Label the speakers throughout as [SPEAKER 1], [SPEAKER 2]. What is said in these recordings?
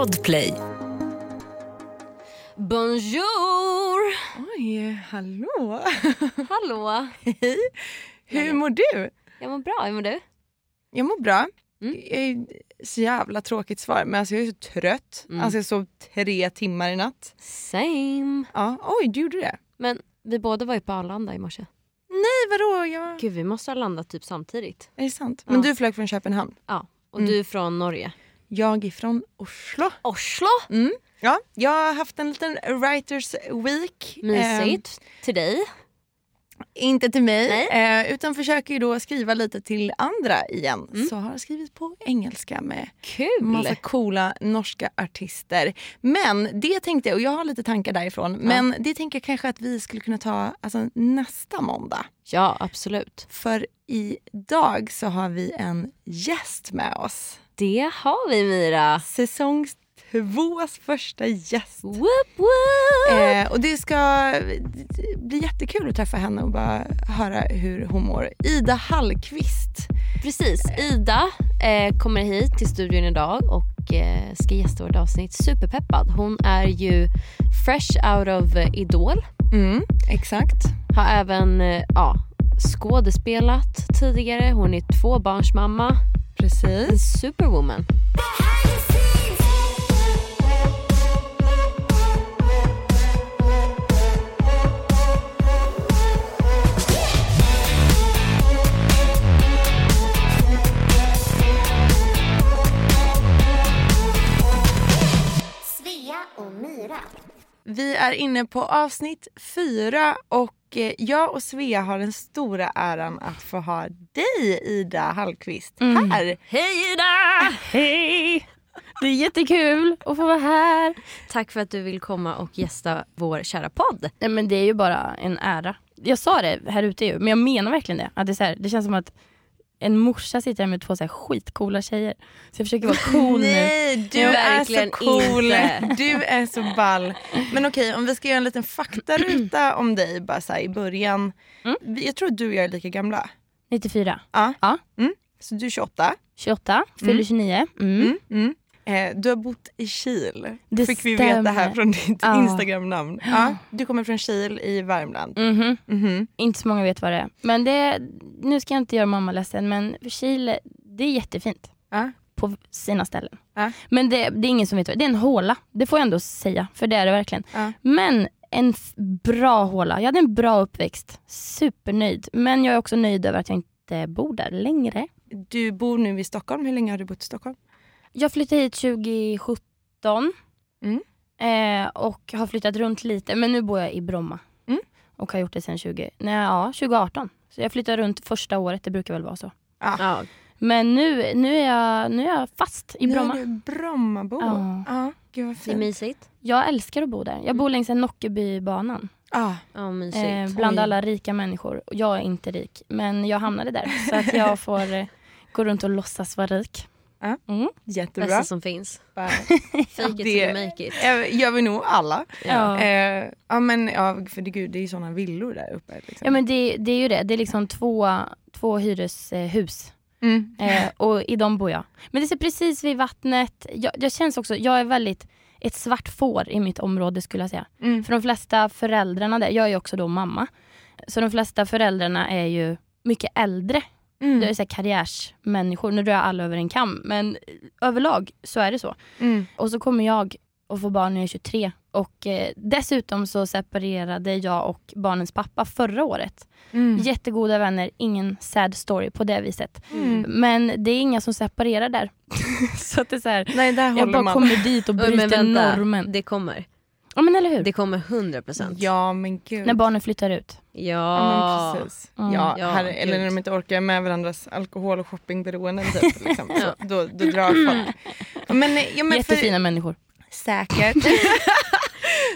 [SPEAKER 1] Podplay.
[SPEAKER 2] Bonjour!
[SPEAKER 3] Oj, hallå.
[SPEAKER 2] Hallå!
[SPEAKER 3] Hej. Hur mår du?
[SPEAKER 2] Jag mår bra, hur mår du?
[SPEAKER 3] Jag mår bra.
[SPEAKER 2] Mm.
[SPEAKER 3] Jag är så jävla tråkigt svar men alltså jag är så trött.
[SPEAKER 2] Mm.
[SPEAKER 3] Alltså jag sov tre timmar i natt.
[SPEAKER 2] Same.
[SPEAKER 3] Ja, oj du gjorde det?
[SPEAKER 2] Men vi båda var ju på Arlanda i morse.
[SPEAKER 3] Nej vadå? Jag...
[SPEAKER 2] Gud vi måste ha landat typ samtidigt.
[SPEAKER 3] Är det sant?
[SPEAKER 2] Ja.
[SPEAKER 3] Men du flög från Köpenhamn.
[SPEAKER 2] Ja. Och
[SPEAKER 3] Mm.
[SPEAKER 2] du är från Norge.
[SPEAKER 3] Jag är från Oslo.
[SPEAKER 2] Oslo!
[SPEAKER 3] Mm. Ja, jag har haft en liten writers week.
[SPEAKER 2] Mysigt. Till dig.
[SPEAKER 3] Eh, inte till mig, eh, utan försöker ju då skriva lite till andra igen.
[SPEAKER 2] Mm.
[SPEAKER 3] Så har jag skrivit på engelska med
[SPEAKER 2] Kul!
[SPEAKER 3] massa coola norska artister. Men det tänkte jag, och jag har lite tankar därifrån, men det tänker jag kanske att vi skulle kunna ta alltså, nästa måndag.
[SPEAKER 2] Ja absolut.
[SPEAKER 3] För idag så har vi en gäst med oss.
[SPEAKER 2] Det har vi Mira.
[SPEAKER 3] Säsong tvås första gäst.
[SPEAKER 2] Woop woop!
[SPEAKER 3] Eh, och det ska bli jättekul att träffa henne och bara höra hur hon mår. Ida Hallqvist.
[SPEAKER 2] Precis, Ida eh, kommer hit till studion idag och eh, ska gästa vårt avsnitt. Superpeppad. Hon är ju fresh out of eh, Idol.
[SPEAKER 3] Mm, exakt.
[SPEAKER 2] Har även eh, ja, skådespelat tidigare. Hon är tvåbarnsmamma. En
[SPEAKER 3] Precis.
[SPEAKER 2] superwoman.
[SPEAKER 4] Svea och Myra.
[SPEAKER 3] Vi är inne på avsnitt fyra och eh, jag och Svea har den stora äran att få ha dig Ida Hallqvist här.
[SPEAKER 2] Hej Ida!
[SPEAKER 5] Hej! Det är jättekul att få vara här.
[SPEAKER 2] Tack för att du vill komma och gästa vår kära podd.
[SPEAKER 5] Nej, men det är ju bara en ära. Jag sa det här ute ju, men jag menar verkligen det. Att det, är så här, det känns som att en morsa sitter här med två så här skitcoola tjejer. Så jag försöker vara cool nu.
[SPEAKER 3] Nej, du
[SPEAKER 2] Ja,
[SPEAKER 3] är så cool.
[SPEAKER 2] inte.
[SPEAKER 3] Du är så ball. Men okej, om vi ska göra en liten faktaruta om dig bara så i början.
[SPEAKER 5] Mm.
[SPEAKER 3] Jag tror att du och jag är lika gamla.
[SPEAKER 5] 94.
[SPEAKER 3] Ja.
[SPEAKER 5] Ja.
[SPEAKER 3] Mm. Så du är 28.
[SPEAKER 5] 28, fyller
[SPEAKER 3] Mm.
[SPEAKER 5] 29. Mm.
[SPEAKER 3] Mm. Mm. Eh, du har bott i Kil.
[SPEAKER 5] Det
[SPEAKER 3] Fick vi veta
[SPEAKER 5] stämmer.
[SPEAKER 3] här från ditt
[SPEAKER 5] Ja.
[SPEAKER 3] Instagramnamn. Ja, du kommer från Kil i Värmland.
[SPEAKER 5] Mhm.
[SPEAKER 3] Mhm.
[SPEAKER 5] Inte så många vet vad det är. Men det, nu ska jag inte göra mamma ledsen, men Chile, det är jättefint.
[SPEAKER 3] Ja.
[SPEAKER 5] På sina ställen.
[SPEAKER 3] Ja.
[SPEAKER 5] Men det, det är ingen som vet vad det är. Det är en håla, det får jag ändå säga. För det är det verkligen. Men en bra håla. Jag hade en bra uppväxt. Supernöjd. Men jag är också nöjd över att jag inte bor där längre.
[SPEAKER 3] Du bor nu i Stockholm. Hur länge har du bott i Stockholm?
[SPEAKER 5] Jag flyttade hit 2017.
[SPEAKER 3] Mm.
[SPEAKER 5] Eh, och har flyttat runt lite. Men nu bor jag i Bromma.
[SPEAKER 3] Mm.
[SPEAKER 5] Och har gjort det sedan 20, nej, ja, 2018. Så jag flyttade runt första året, det brukar väl vara så.
[SPEAKER 2] Ja.
[SPEAKER 5] Men nu, nu, är, jag, nu är jag fast i
[SPEAKER 3] Nu
[SPEAKER 5] Bromma.
[SPEAKER 3] är du Brommabo.
[SPEAKER 5] Ja.
[SPEAKER 3] Ja, gud vad
[SPEAKER 2] Det är
[SPEAKER 3] fint.
[SPEAKER 2] mysigt.
[SPEAKER 5] Jag älskar att bo där. Jag bor längs en Nockebybanan.
[SPEAKER 3] Ah,
[SPEAKER 2] Ja, mysigt.
[SPEAKER 5] Eh, bland
[SPEAKER 3] Oj.
[SPEAKER 5] alla rika människor. Och Jag är inte rik, men jag hamnade där. Så att jag får eh, gå runt och låtsas vara rik.
[SPEAKER 3] Ja.
[SPEAKER 5] Mm.
[SPEAKER 3] jättebra.
[SPEAKER 2] Bästa som finns. Fake it till make it.
[SPEAKER 3] Gör vi nog alla.
[SPEAKER 5] Ja.
[SPEAKER 3] Eh, ja men ja, för det, gud, det är ju såna villor där uppe. Liksom.
[SPEAKER 5] Ja men det, det är ju det. Det är liksom två, två hyreshus.
[SPEAKER 3] Mm.
[SPEAKER 5] Eh, och i dem bor jag. Men det ser precis vid vattnet. Jag, jag känns också, jag är väldigt ett svart får i mitt område skulle jag säga.
[SPEAKER 3] Mm.
[SPEAKER 5] För de flesta föräldrarna där, jag är ju också då mamma. Så de flesta föräldrarna är ju mycket äldre.
[SPEAKER 3] Mm.
[SPEAKER 5] Det är så här karriärsmänniskor, nu drar jag alla över en kam. Men överlag så är det så.
[SPEAKER 3] Mm.
[SPEAKER 5] Och så kommer jag att få barn när jag är 23. Och eh, dessutom så separerade jag och barnens pappa förra året.
[SPEAKER 3] Mm.
[SPEAKER 5] Jättegoda vänner, ingen sad story på det viset.
[SPEAKER 3] Mm.
[SPEAKER 5] Men det är inga som separerar där. så att det är så här,
[SPEAKER 3] Nej där
[SPEAKER 5] jag bara
[SPEAKER 3] man.
[SPEAKER 5] kommer dit och
[SPEAKER 2] Oj, men
[SPEAKER 5] bryter
[SPEAKER 2] vänta,
[SPEAKER 5] normen.
[SPEAKER 2] det kommer.
[SPEAKER 5] Ja men eller hur?
[SPEAKER 2] Det kommer 100%.
[SPEAKER 3] Ja men gud.
[SPEAKER 5] När barnen flyttar ut.
[SPEAKER 2] Ja.
[SPEAKER 3] Ja, men precis.
[SPEAKER 5] Mm.
[SPEAKER 3] Ja,
[SPEAKER 2] Ja,
[SPEAKER 3] här, eller när de inte orkar med varandras alkohol och shoppingberoenden typ, liksom.
[SPEAKER 2] Ja.
[SPEAKER 3] så, då, då drar folk. Men, ja, men
[SPEAKER 5] Jättefina
[SPEAKER 3] för,
[SPEAKER 5] människor.
[SPEAKER 3] Säkert.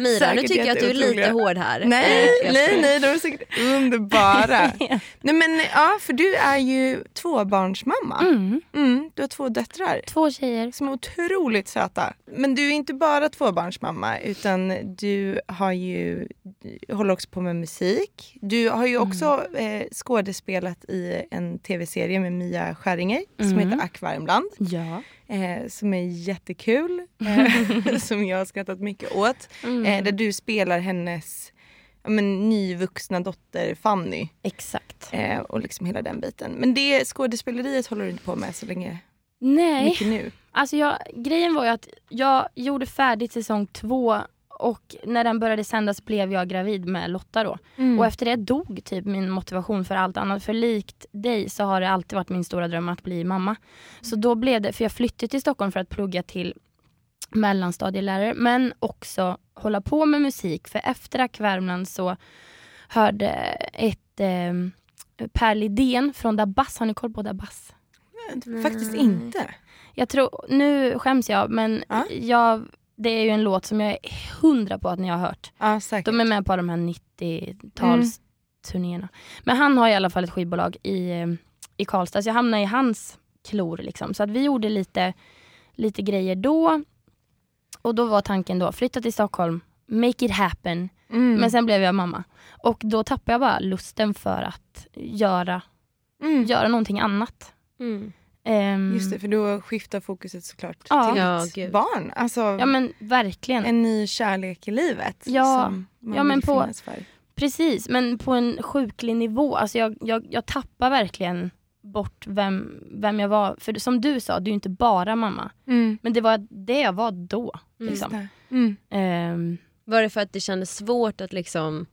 [SPEAKER 2] Mira, nu
[SPEAKER 3] Säkert
[SPEAKER 2] tycker jag att du är lite hård här.
[SPEAKER 3] nej,
[SPEAKER 2] Eh,
[SPEAKER 3] nej, nej, de är säkert underbara. nej men ja, för du är ju tvåbarnsmamma.
[SPEAKER 5] Mm.
[SPEAKER 3] Mm, du har två döttrar.
[SPEAKER 5] Två tjejer.
[SPEAKER 3] som är otroligt söta. Men du är inte bara tvåbarnsmamma utan du har ju, du håller också på med musik. Du har ju också eh, skådespelat i en tv-serie med Mia Skäringer som
[SPEAKER 5] Mm.
[SPEAKER 3] heter Ack Värmland.
[SPEAKER 5] Ja.
[SPEAKER 3] Eh, som är jättekul. Eh, som jag har skrattat mycket åt.
[SPEAKER 5] Mm.
[SPEAKER 3] Eh, där du spelar hennes ja, men, nyvuxna dotter Fanny.
[SPEAKER 5] Exakt.
[SPEAKER 3] Eh, och liksom hela den biten. Men det skådespeleriet håller du inte på med så länge
[SPEAKER 5] Nej,
[SPEAKER 3] mycket nu.
[SPEAKER 5] alltså jag, grejen var ju att jag gjorde färdigt säsong två och när den började sändas blev jag gravid med Lotta då.
[SPEAKER 3] Mm.
[SPEAKER 5] Och efter det dog typ min motivation för allt annat. För likt dig så har det alltid varit min stora dröm att bli mamma. Så då blev det, för jag flyttade till Stockholm för att plugga till mellanstadielärare men också hålla på med musik. För efter Ack Värmland så hörde ett eh, Per Lidén från Dabas, har ni koll på Dabas?
[SPEAKER 3] Faktiskt
[SPEAKER 2] Nej.
[SPEAKER 3] inte.
[SPEAKER 5] Jag tror, nu skäms jag men
[SPEAKER 3] Ja.
[SPEAKER 5] jag, det är ju en låt som jag är hundra på att ni har hört.
[SPEAKER 3] Ja.
[SPEAKER 5] De är med på de här 90-talsturnéerna. Men han har i alla fall ett skivbolag i, eh, i Karlstad så jag hamnade i hans klor. Liksom. Så att vi gjorde lite, lite grejer då. Och då var tanken då, flytta till Stockholm, make it happen.
[SPEAKER 3] Mm.
[SPEAKER 5] Men sen blev jag mamma. Och då tappade jag bara lusten för att göra,
[SPEAKER 3] mm.
[SPEAKER 5] göra någonting annat.
[SPEAKER 2] Mm.
[SPEAKER 5] Ehm,
[SPEAKER 3] Just det, för då skiftar fokuset såklart
[SPEAKER 5] Ja.
[SPEAKER 3] till
[SPEAKER 2] Ja,
[SPEAKER 3] ditt
[SPEAKER 2] gud.
[SPEAKER 3] barn. Alltså
[SPEAKER 5] Ja men verkligen.
[SPEAKER 3] en ny kärlek i livet.
[SPEAKER 5] Ja.
[SPEAKER 3] Som man
[SPEAKER 5] Ja, men
[SPEAKER 3] vill
[SPEAKER 5] på-
[SPEAKER 3] finnas för.
[SPEAKER 5] Precis, men på en sjuklig nivå. Alltså jag, jag, jag tappar verkligen bort vem, vem jag var. För som du sa, du är inte bara mamma.
[SPEAKER 3] Mm.
[SPEAKER 5] Men det var det jag var då. Liksom.
[SPEAKER 3] Mm.
[SPEAKER 5] Ehm,
[SPEAKER 2] Var det för att det kändes svårt att liksom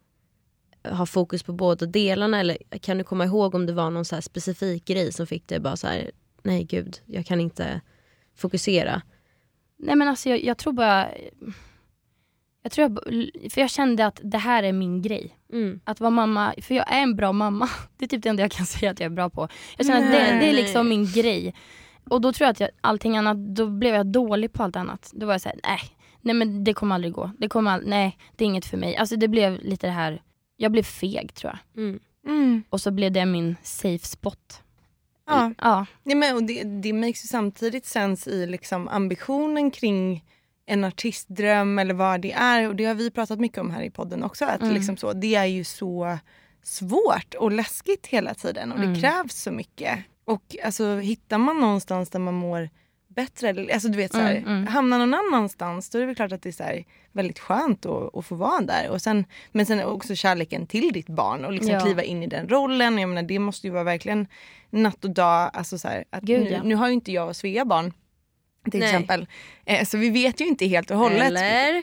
[SPEAKER 2] ha fokus på båda delarna eller kan du komma ihåg om det var någon så här specifik grej som fick dig bara så här nej gud jag kan inte fokusera.
[SPEAKER 5] nej men alltså jag, jag tror bara... Jag tror jag, för jag kände att det här är min grej.
[SPEAKER 2] Mm.
[SPEAKER 5] Att vara mamma, för jag är en bra mamma. Det är typ det enda jag kan säga att jag är bra på. Jag känner att det, det är liksom min grej. Och då tror jag att jag, allting annat, då blev jag dålig på allt annat. Då var jag såhär, nej, nej men det kommer aldrig gå. Det kommer all, nej, det är inget för mig. Alltså det blev lite det här, jag blev feg tror jag.
[SPEAKER 2] Mm.
[SPEAKER 3] Mm.
[SPEAKER 5] Och så blev det min safe spot.
[SPEAKER 3] Ja.
[SPEAKER 5] Ja.
[SPEAKER 3] Ja, men, och det, det makes ju samtidigt sens i liksom ambitionen kring en artistdröm eller vad det är. Och det har vi pratat mycket om här i podden också. Att
[SPEAKER 5] Mm.
[SPEAKER 3] liksom så, det är ju så svårt och läskigt hela tiden och det
[SPEAKER 5] Mm.
[SPEAKER 3] krävs så mycket. Och alltså, hittar man någonstans där man mår bättre, alltså du vet så här,
[SPEAKER 5] Mm, mm.
[SPEAKER 3] hamnar någon annanstans då är det väl klart att det är så här, väldigt skönt att, att få vara där. Och sen, men sen också kärleken till ditt barn och liksom
[SPEAKER 5] Ja.
[SPEAKER 3] kliva in i den rollen. Jag menar, det måste ju vara verkligen natt och dag. Alltså så här, att
[SPEAKER 5] Gud,
[SPEAKER 3] nu,
[SPEAKER 5] ja.
[SPEAKER 3] nu har ju inte jag och Svea barn till
[SPEAKER 2] Nej.
[SPEAKER 3] exempel. Eh, så vi vet ju inte helt och hållet.
[SPEAKER 2] Eller?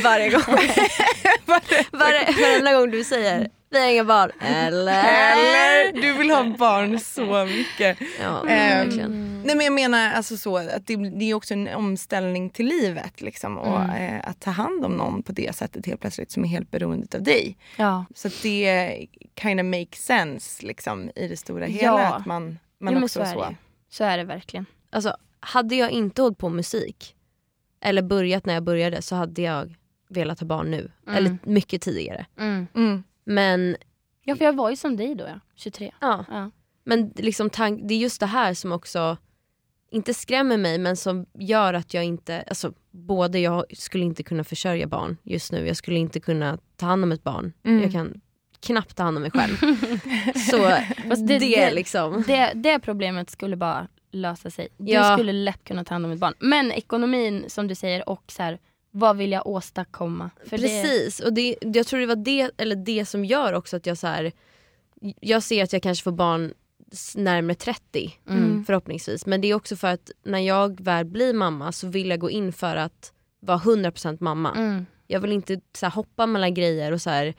[SPEAKER 2] Varje gång. Varje, varenda gång du säger vi har inga barn. Eller?
[SPEAKER 3] Eller du vill ha barn så mycket.
[SPEAKER 2] Ja,
[SPEAKER 3] Ehm,
[SPEAKER 2] verkligen.
[SPEAKER 3] Nej men jag menar alltså så att det, det är också en omställning till livet liksom. Och
[SPEAKER 5] Mm.
[SPEAKER 3] eh, att ta hand om någon på det sättet helt plötsligt som är helt beroende av dig.
[SPEAKER 5] Ja.
[SPEAKER 3] Så att det kind of makes sense liksom i det stora hela.
[SPEAKER 5] Ja.
[SPEAKER 3] Att man, man
[SPEAKER 5] jo,
[SPEAKER 3] också
[SPEAKER 5] så är,
[SPEAKER 3] så.
[SPEAKER 5] är det verkligen.
[SPEAKER 2] Alltså, hade jag inte hållit på med musik eller börjat när jag började så hade jag velat ha barn nu.
[SPEAKER 5] Mm.
[SPEAKER 2] Eller mycket tidigare.
[SPEAKER 5] Mm.
[SPEAKER 3] Mm.
[SPEAKER 2] Men
[SPEAKER 5] Ja för jag var ju som dig då ja, 23.
[SPEAKER 2] ja,
[SPEAKER 5] Ja.
[SPEAKER 2] men liksom tank, det är just det här som också inte skrämmer mig men som gör att jag inte, alltså både jag skulle inte kunna försörja barn just nu, jag skulle inte kunna ta hand om ett barn.
[SPEAKER 3] Mm.
[SPEAKER 2] Jag kan knappt ta hand om mig själv. Så det,
[SPEAKER 5] det- det-
[SPEAKER 2] liksom.
[SPEAKER 5] Det, det problemet skulle bara lösa sig. Du
[SPEAKER 2] Ja.
[SPEAKER 5] skulle lätt kunna ta hand om ett barn. Men ekonomin som du säger och så här, vad vill jag åstadkomma? För Det,
[SPEAKER 2] Precis, och det, jag tror det var det, eller det som gör också att jag så här, jag ser att jag kanske får barn närmare 30
[SPEAKER 5] mm.
[SPEAKER 2] förhoppningsvis. Men det är också för att när jag väl blir mamma så vill jag gå in för att vara 100% mamma.
[SPEAKER 5] Mm.
[SPEAKER 2] Jag vill inte så här, hoppa mellan grejer och så här,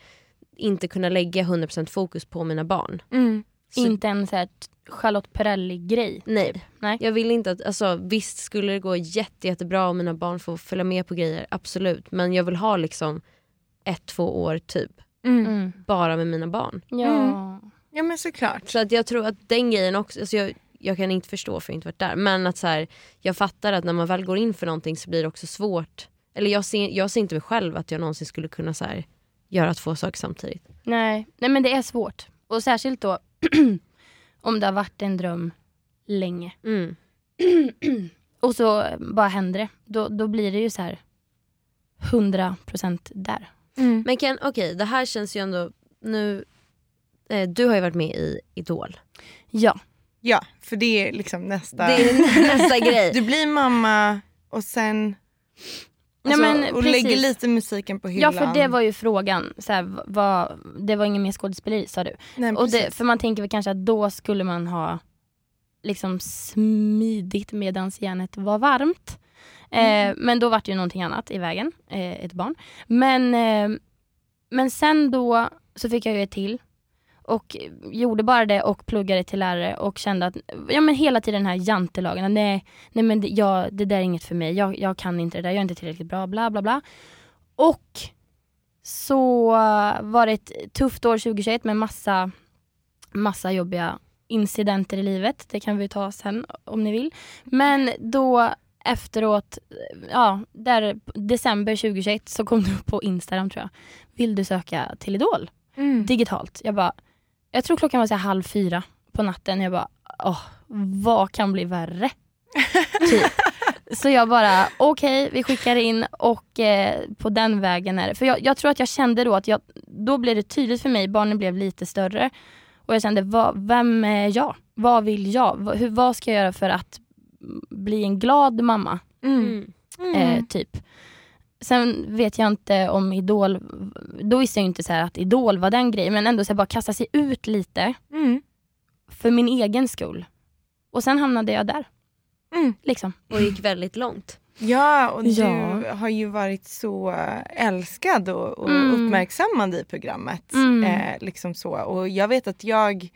[SPEAKER 2] inte kunna lägga 100% fokus på mina barn.
[SPEAKER 3] Mm.
[SPEAKER 2] Så,
[SPEAKER 5] Inte en så här Charlotte Perrelli-grej.
[SPEAKER 2] Nej.
[SPEAKER 5] Nej.
[SPEAKER 2] Jag vill inte att, alltså, visst skulle det gå jätte, jättebra om mina barn får följa med på grejer, absolut. Men jag vill ha liksom ett, två år typ
[SPEAKER 3] Mm.
[SPEAKER 5] Mm.
[SPEAKER 2] bara med mina barn.
[SPEAKER 5] Ja.
[SPEAKER 3] Ja men såklart.
[SPEAKER 2] Så att jag tror att den grejen också, alltså jag, jag kan inte förstå för jag har inte varit där. Men att så här, jag fattar att när man väl går in för någonting så blir det också svårt. Eller jag ser, jag ser inte mig själv att jag någonsin skulle kunna så här, göra två saker samtidigt.
[SPEAKER 5] Nej. Nej men det är svårt. Och särskilt då om det har varit en dröm länge.
[SPEAKER 2] Mm.
[SPEAKER 5] Och så bara händer det. Då, då blir det ju så här 100% där.
[SPEAKER 3] Mm.
[SPEAKER 2] Men kan, okej det här känns ju ändå, nu, eh, du har ju varit med i Idol.
[SPEAKER 5] Ja.
[SPEAKER 3] Ja, för det är liksom nästa.
[SPEAKER 2] Det är nästa grej.
[SPEAKER 3] Du blir mamma och sen
[SPEAKER 5] Ja,
[SPEAKER 3] alltså,
[SPEAKER 5] men
[SPEAKER 3] och
[SPEAKER 5] precis.
[SPEAKER 3] lägger lite musiken på
[SPEAKER 5] Ja
[SPEAKER 3] hyllan.
[SPEAKER 5] för det var ju frågan, så här, vad, det var ingen mer skådespeleri sa du.
[SPEAKER 3] Nej,
[SPEAKER 5] Och det, för man tänker väl kanske att då skulle man ha liksom smidigt medans järnet var varmt.
[SPEAKER 3] Mm.
[SPEAKER 5] Eh, men då var det ju någonting annat i vägen, eh, ett barn. Men, eh, men sen då så fick jag ju ett till och gjorde bara det och pluggade till lärare och kände att ja, men hela tiden den här jantelagen, nej, nej men det, jag, det där är inget för mig, jag, jag kan inte det där, jag är inte tillräckligt bra, bla bla bla. Och så var det ett tufft år 2021 med massa, massa jobbiga incidenter i livet. Det kan vi ta sen om ni vill. Men då efteråt, ja, där december 2021 så kom du upp på Instagram tror jag. Vill du söka till Idol?
[SPEAKER 3] Mm.
[SPEAKER 5] Digitalt. Jag bara, jag tror klockan var så här halv fyra på natten. Jag bara, åh, vad kan bli värre? typ. Så jag bara, okej vi skickar in och eh, på den vägen är det. För jag, jag tror att jag kände då att jag, då blev det tydligt för mig, barnen blev lite större. Och jag kände, vad, vem är jag? Vad vill jag? Vad, hur, vad ska jag göra för att bli en glad mamma?
[SPEAKER 3] Mm.
[SPEAKER 2] Mm.
[SPEAKER 5] Eh, typ. Sen vet jag inte om Idol, då visste jag inte så här att Idol var den grejen men ändå så här bara kasta sig ut lite
[SPEAKER 3] Mm.
[SPEAKER 5] för min egen skull. Och sen hamnade jag där.
[SPEAKER 3] Mm.
[SPEAKER 5] Liksom.
[SPEAKER 2] Och gick väldigt långt.
[SPEAKER 3] Ja, och
[SPEAKER 5] Ja.
[SPEAKER 3] du har ju varit så älskad och, och
[SPEAKER 5] Mm.
[SPEAKER 3] uppmärksammad i programmet.
[SPEAKER 5] Mm.
[SPEAKER 3] Eh, liksom så. Och jag vet att jag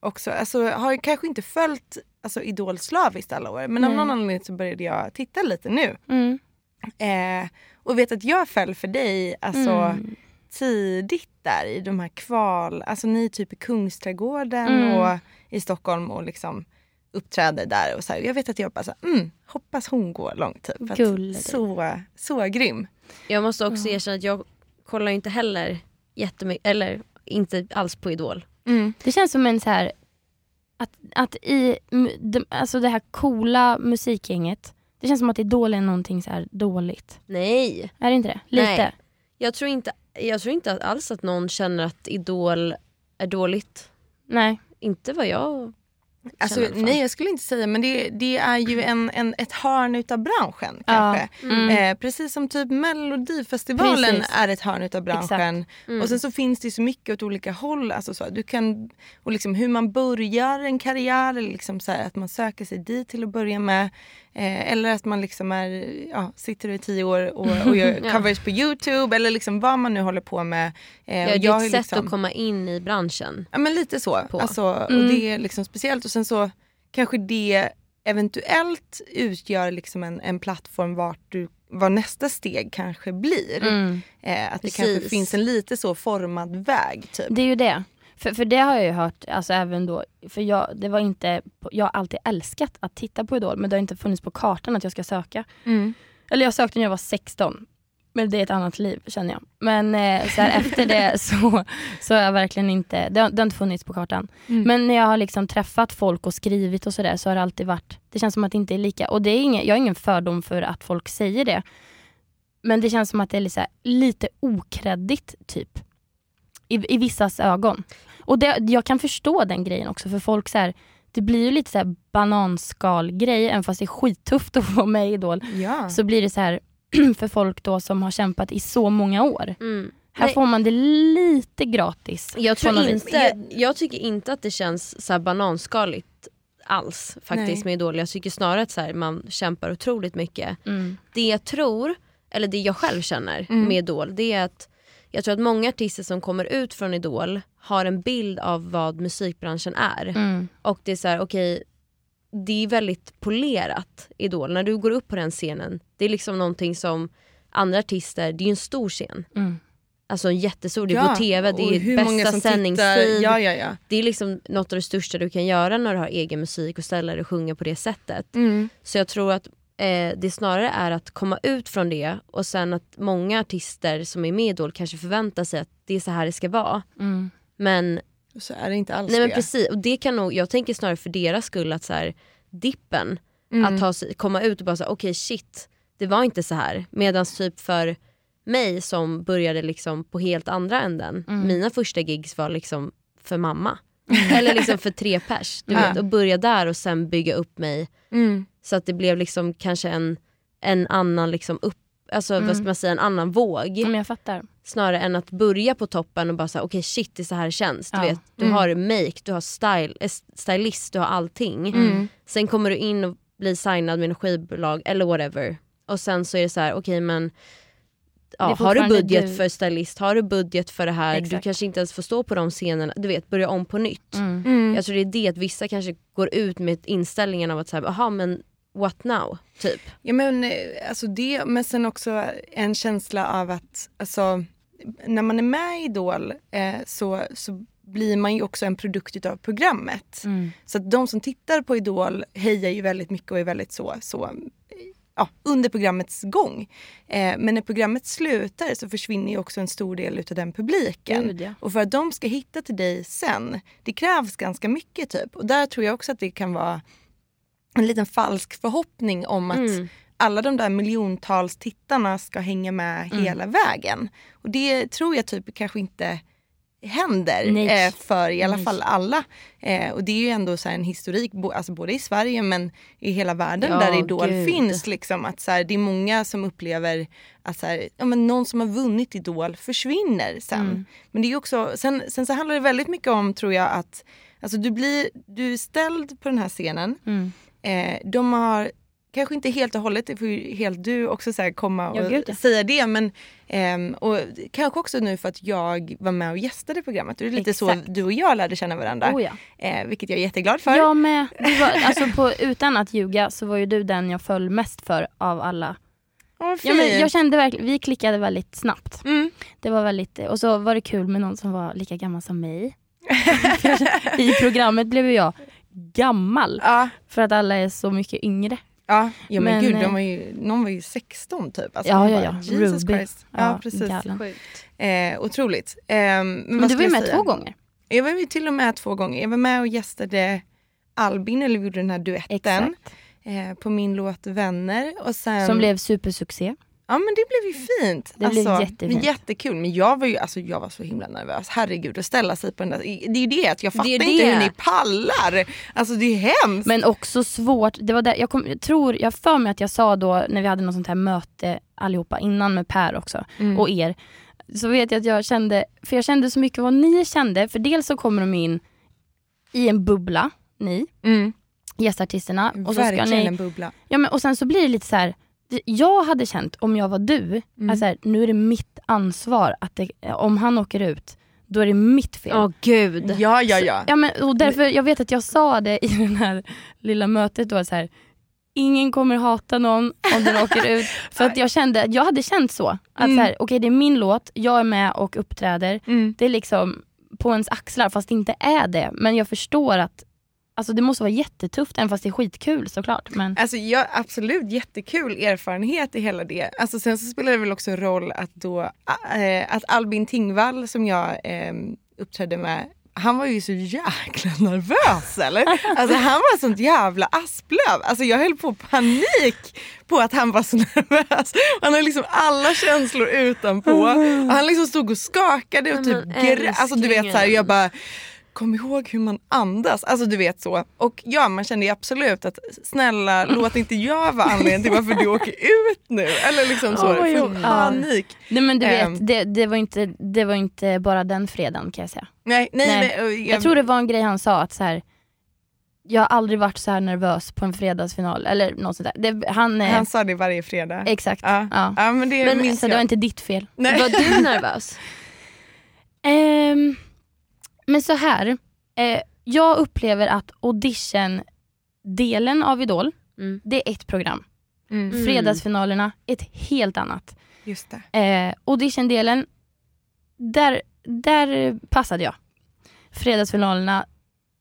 [SPEAKER 3] också, alltså, har kanske inte följt alltså, Idol slaviskt alla år men av
[SPEAKER 5] Nej.
[SPEAKER 3] någon anledning så började jag titta lite nu.
[SPEAKER 5] Mm.
[SPEAKER 3] Eh, och vet att jag föll för dig alltså,
[SPEAKER 5] Mm.
[SPEAKER 3] tidigt där i de här kval, alltså ni är typ i Kungsträdgården
[SPEAKER 5] Mm.
[SPEAKER 3] och i Stockholm och liksom uppträder där. Och så här. Jag vet att jag bara så här, mm, hoppas hon går långt. Typ.
[SPEAKER 5] Gullig.
[SPEAKER 3] så, så grym.
[SPEAKER 2] Jag måste också
[SPEAKER 5] Ja.
[SPEAKER 2] erkänna att jag kollar inte heller jättemycket, eller inte alls på Idol.
[SPEAKER 3] Mm.
[SPEAKER 5] Det känns som en så här att, att i de, alltså det här coola musikgänget, det känns som att Idol är någonting så här dåligt.
[SPEAKER 2] Nej,
[SPEAKER 5] Är det inte det? Lite?
[SPEAKER 2] Nej. jag tror inte, jag tror inte alls att någon känner att Idol är dåligt.
[SPEAKER 5] Nej.
[SPEAKER 2] Inte vad jag
[SPEAKER 3] Alltså, nej jag skulle inte säga men det, det är ju en, en, ett hörn utav branschen
[SPEAKER 5] Ja.
[SPEAKER 3] kanske.
[SPEAKER 2] Mm.
[SPEAKER 3] Eh, precis som typ Melodifestivalen
[SPEAKER 5] Precis.
[SPEAKER 3] är ett hörn utav branschen.
[SPEAKER 2] Mm.
[SPEAKER 3] Och sen så finns det så mycket åt olika håll. Alltså så, du kan, och liksom hur man börjar en karriär, eller liksom så här, att man söker sig dit till att börja med. Eh, eller att man liksom är, ja, sitter i tio år och, och gör
[SPEAKER 2] Ja.
[SPEAKER 3] covers på Youtube eller liksom vad man nu håller på med. Eh,
[SPEAKER 2] Ja,
[SPEAKER 3] och
[SPEAKER 2] det är
[SPEAKER 3] jag har
[SPEAKER 2] ett sätt
[SPEAKER 3] liksom,
[SPEAKER 2] att komma in i branschen.
[SPEAKER 3] Ja men lite så.
[SPEAKER 2] på.
[SPEAKER 3] Alltså, och
[SPEAKER 5] Mm.
[SPEAKER 3] det är liksom speciellt och sen så kanske det eventuellt utgör liksom en, en plattform vart du, vad nästa steg kanske blir.
[SPEAKER 5] Mm.
[SPEAKER 3] Eh, att det
[SPEAKER 2] Precis.
[SPEAKER 3] kanske finns en lite så formad väg. Typ.
[SPEAKER 5] Det är ju det. För, för det har jag ju hört, alltså även då, för jag, det var inte, jag har alltid älskat att titta på Idol men det har inte funnits på kartan att jag ska söka.
[SPEAKER 3] Mm.
[SPEAKER 5] Eller jag sökte när jag var 16. Men det är ett annat liv känner jag. Men eh, så här, efter det så, så har jag verkligen inte, det har, det har inte funnits på kartan.
[SPEAKER 3] Mm.
[SPEAKER 5] Men när jag har liksom träffat folk och skrivit och sådär så har det alltid varit, det känns som att det inte är lika. Och det är inget, jag har ingen fördom för att folk säger det. Men det känns som att det är lite, lite okreddigt typ. I, I vissas ögon. Och det, jag kan förstå den grejen också för folk så här, det blir ju lite så här bananskalgrej, även fast det är skittufft att vara med i Idol
[SPEAKER 3] Ja.
[SPEAKER 5] så blir det så här för folk då som har kämpat i så många år.
[SPEAKER 2] Mm.
[SPEAKER 5] Här
[SPEAKER 2] Nej.
[SPEAKER 5] får man det lite gratis.
[SPEAKER 2] Jag, tror inte, jag tycker inte att det känns så här bananskaligt alls faktiskt
[SPEAKER 3] Nej.
[SPEAKER 2] med Idol. Jag tycker snarare att så här, man kämpar otroligt mycket.
[SPEAKER 5] Mm.
[SPEAKER 2] Det jag tror, eller det jag själv känner
[SPEAKER 3] Mm.
[SPEAKER 2] med Idol, det är att jag tror att många artister som kommer ut från Idol har en bild av vad musikbranschen är.
[SPEAKER 5] Mm.
[SPEAKER 2] Och det är så här, okej, det är väldigt polerat Idol. När du går upp på den scenen, det är liksom någonting som andra artister, det är ju en stor scen.
[SPEAKER 5] Mm.
[SPEAKER 2] Alltså en jättestor, det är
[SPEAKER 3] Ja,
[SPEAKER 2] på TV, det är bästa sändningstid.
[SPEAKER 3] Ja, ja, ja.
[SPEAKER 2] Det är liksom något av det största du kan göra när du har egen musik och ställa dig och sjunga på det sättet.
[SPEAKER 3] Mm.
[SPEAKER 2] Så jag tror att eh, det snarare är att komma ut från det och sen att många artister som är med i Idol kanske förväntar sig att det är så här det ska vara.
[SPEAKER 5] Mm.
[SPEAKER 2] Men,
[SPEAKER 3] så är det inte alls
[SPEAKER 2] nej men
[SPEAKER 3] det.
[SPEAKER 2] precis, och det kan nog, jag tänker snarare för deras skull att så här, dippen,
[SPEAKER 3] Mm.
[SPEAKER 2] att ta komma ut och bara säga okej shit, det var inte så här. Medan typ för mig som började liksom på helt andra änden,
[SPEAKER 5] Mm.
[SPEAKER 2] mina första gigs var liksom för mamma. Eller liksom för tre pers. Du vet, och börja där och sen bygga upp mig
[SPEAKER 3] Mm.
[SPEAKER 2] så att det blev liksom kanske en, en annan liksom upp, alltså
[SPEAKER 5] Mm.
[SPEAKER 2] vad ska man säga, en annan våg.
[SPEAKER 5] Men jag fattar.
[SPEAKER 2] Snarare än att börja på toppen och bara säga okej shit det är så här det känns. Du,
[SPEAKER 5] Ja.
[SPEAKER 2] vet, du
[SPEAKER 3] Mm.
[SPEAKER 2] har make, du har style, eh, stylist, du har allting.
[SPEAKER 3] Mm.
[SPEAKER 2] Sen kommer du in och blir signad med en skivbolag eller whatever. Och sen så är det så här, okej men
[SPEAKER 5] Det är
[SPEAKER 2] ja, har du budget
[SPEAKER 5] du.
[SPEAKER 2] för stylist, har du budget för det här, du
[SPEAKER 5] Exakt.
[SPEAKER 2] kanske inte ens får stå på de scenerna, du vet börja om på nytt.
[SPEAKER 5] Mm.
[SPEAKER 3] Mm.
[SPEAKER 2] Jag tror det är det att vissa kanske går ut med inställningen av att säga, jaha men what now? Typ.
[SPEAKER 3] Ja, men, eh, alltså det, men sen också en känsla av att alltså, när man är med i Idol eh, så, så blir man ju också en produkt av programmet.
[SPEAKER 5] Mm.
[SPEAKER 3] Så att de som tittar på Idol hejar ju väldigt mycket och är väldigt så, så ja, under programmets gång. Eh, men när programmet slutar så försvinner ju också en stor del utav den publiken.
[SPEAKER 5] Gud, ja.
[SPEAKER 3] Och för att de ska hitta till dig sen, det krävs ganska mycket typ. Och där tror jag också att det kan vara en liten falsk förhoppning om att
[SPEAKER 2] Mm.
[SPEAKER 3] alla de där miljontals tittarna ska hänga med
[SPEAKER 5] Mm.
[SPEAKER 3] hela vägen. Och det tror jag typ kanske inte händer eh, för i alla
[SPEAKER 5] Nej.
[SPEAKER 3] fall alla. Eh, och det är ju ändå så en historik, bo, alltså både i Sverige men i hela världen
[SPEAKER 2] Ja,
[SPEAKER 3] där Idol
[SPEAKER 2] gud.
[SPEAKER 3] finns. Liksom, att så här, det är många som upplever att så här, ja, men någon som har vunnit Idol försvinner sen.
[SPEAKER 5] Mm.
[SPEAKER 3] Men det är också, sen, sen så handlar det väldigt mycket om tror jag att alltså, du, blir, du är ställd på den här scenen.
[SPEAKER 5] Mm.
[SPEAKER 3] Eh, de har kanske inte helt och hållet, det får ju helt du också så komma och
[SPEAKER 5] Ja,
[SPEAKER 3] säga det. Men ehm, och kanske också nu för att jag var med och gästade programmet. Det är lite
[SPEAKER 5] Exakt.
[SPEAKER 3] så du och jag lärde känna varandra.
[SPEAKER 5] Oh, ja.
[SPEAKER 3] eh, vilket jag är jätteglad för.
[SPEAKER 5] Jag med. Var, alltså på, utan att ljuga så var ju du den jag föll mest för av alla.
[SPEAKER 3] Åh,
[SPEAKER 5] Ja, men jag kände verkligen, vi klickade väldigt snabbt.
[SPEAKER 3] mm.
[SPEAKER 5] Det var väldigt, och så var det kul med någon som var lika gammal som mig. I programmet blev jag gammal
[SPEAKER 3] ja,
[SPEAKER 5] för att alla är så mycket yngre.
[SPEAKER 3] Ja. ja men,
[SPEAKER 5] Men,
[SPEAKER 3] gud,
[SPEAKER 5] eh,
[SPEAKER 3] de var ju, någon var ju 16 typ. Alltså,
[SPEAKER 5] Ja,
[SPEAKER 3] man
[SPEAKER 5] ja,
[SPEAKER 3] bara,
[SPEAKER 5] ja.
[SPEAKER 3] Jesus
[SPEAKER 5] Ruby.
[SPEAKER 3] Christ. Ja,
[SPEAKER 5] Ja,
[SPEAKER 3] precis. Eh, otroligt. Eh, men
[SPEAKER 5] Men du var ju med
[SPEAKER 3] säga?
[SPEAKER 5] två gånger.
[SPEAKER 3] Jag var ju till och med två gånger. Jag var med och gästade Albin, eller vi gjorde den här duetten. Eh, på min låt Vänner. Och sen,
[SPEAKER 5] Som blev supersuccé.
[SPEAKER 3] Ja men det blev ju fint.
[SPEAKER 5] Det blev
[SPEAKER 3] alltså,
[SPEAKER 5] jättefint.
[SPEAKER 3] men Jättekul. Men jag var ju alltså, jag var så himla nervös. Herregud att ställa sig på den där. Det är ju det att jag fattar
[SPEAKER 2] är
[SPEAKER 3] inte
[SPEAKER 2] det.
[SPEAKER 3] hur ni pallar. Alltså det är hemskt.
[SPEAKER 5] Men också svårt. Det var där, jag, kom, jag tror, jag för mig att jag sa då när vi hade något sånt här möte allihopa innan med Per också
[SPEAKER 3] Mm.
[SPEAKER 5] och er. Så vet jag att jag kände, för jag kände så mycket vad ni kände. För dels så kommer de in i en bubbla, ni
[SPEAKER 3] mm.
[SPEAKER 5] gästartisterna. Och, så ska
[SPEAKER 3] Verkligen
[SPEAKER 5] ni,
[SPEAKER 3] en bubbla.
[SPEAKER 5] ja, men, och sen så blir det lite så här. Jag hade känt om jag var du,
[SPEAKER 3] Mm.
[SPEAKER 5] att så här, nu är det mitt ansvar att det, om han åker ut, då är det mitt fel.
[SPEAKER 2] Åh gud.
[SPEAKER 3] Ja ja ja.
[SPEAKER 5] Ja, men, och därför, jag vet att jag sa det i det här lilla mötet då, så här, ingen kommer hata någon om den åker ut. För att jag kände, jag hade känt så. Att
[SPEAKER 3] Mm.
[SPEAKER 5] så här, okej det är min låt, jag är med och uppträder.
[SPEAKER 3] Mm.
[SPEAKER 5] Det är liksom på ens axlar fast det inte är det. Men jag förstår att alltså, det måste vara jättetufft även fast det är skitkul såklart. Men,
[SPEAKER 3] Alltså ja, absolut jättekul erfarenhet i hela det. Alltså, sen så spelar det väl också roll att då äh, att Albin Tingvall som jag äh, uppträdde med han var ju så jäkla nervös eller? Alltså han var sånt jävla asplöv. Alltså jag höll på panik på att han var så nervös. Han hade liksom alla känslor utanpå. Och han liksom stod och skakade och typ
[SPEAKER 2] Men
[SPEAKER 3] grä- Alltså du vet så här,
[SPEAKER 2] älsklingen.
[SPEAKER 3] jag bara kom ihåg hur man andas. Alltså du vet så. Och ja, man kände ju absolut att snälla låt inte jag vara anledningen till varför du åker ut nu. Eller liksom så. Full
[SPEAKER 5] jo.
[SPEAKER 3] panik.
[SPEAKER 5] nej men du
[SPEAKER 3] Ehm.
[SPEAKER 5] vet, det, det, var inte, det var inte bara den fredagen kan jag säga.
[SPEAKER 3] Nej, nej,
[SPEAKER 5] Nej.
[SPEAKER 3] men, och
[SPEAKER 5] Jag tror det var en grej han sa att så här. Jag har aldrig varit så här nervös på en fredagsfinal eller något sånt där. Det, han, eh,
[SPEAKER 3] Han sa det varje fredag.
[SPEAKER 5] Exakt.
[SPEAKER 3] Ja.
[SPEAKER 5] Ja.
[SPEAKER 3] Ja men det
[SPEAKER 2] Men,
[SPEAKER 3] minns
[SPEAKER 5] Så det var
[SPEAKER 3] jag.
[SPEAKER 5] inte ditt fel.
[SPEAKER 3] Nej.
[SPEAKER 2] Var du nervös?
[SPEAKER 5] Ehm, men så här. Eh, jag upplever att audition-delen av Idol,
[SPEAKER 2] Mm.
[SPEAKER 5] det är ett program.
[SPEAKER 3] Mm,
[SPEAKER 2] Mm.
[SPEAKER 5] Fredagsfinalerna, ett helt annat.
[SPEAKER 3] just det.
[SPEAKER 5] Eh, audition-delen, där, där passade jag. Fredagsfinalerna,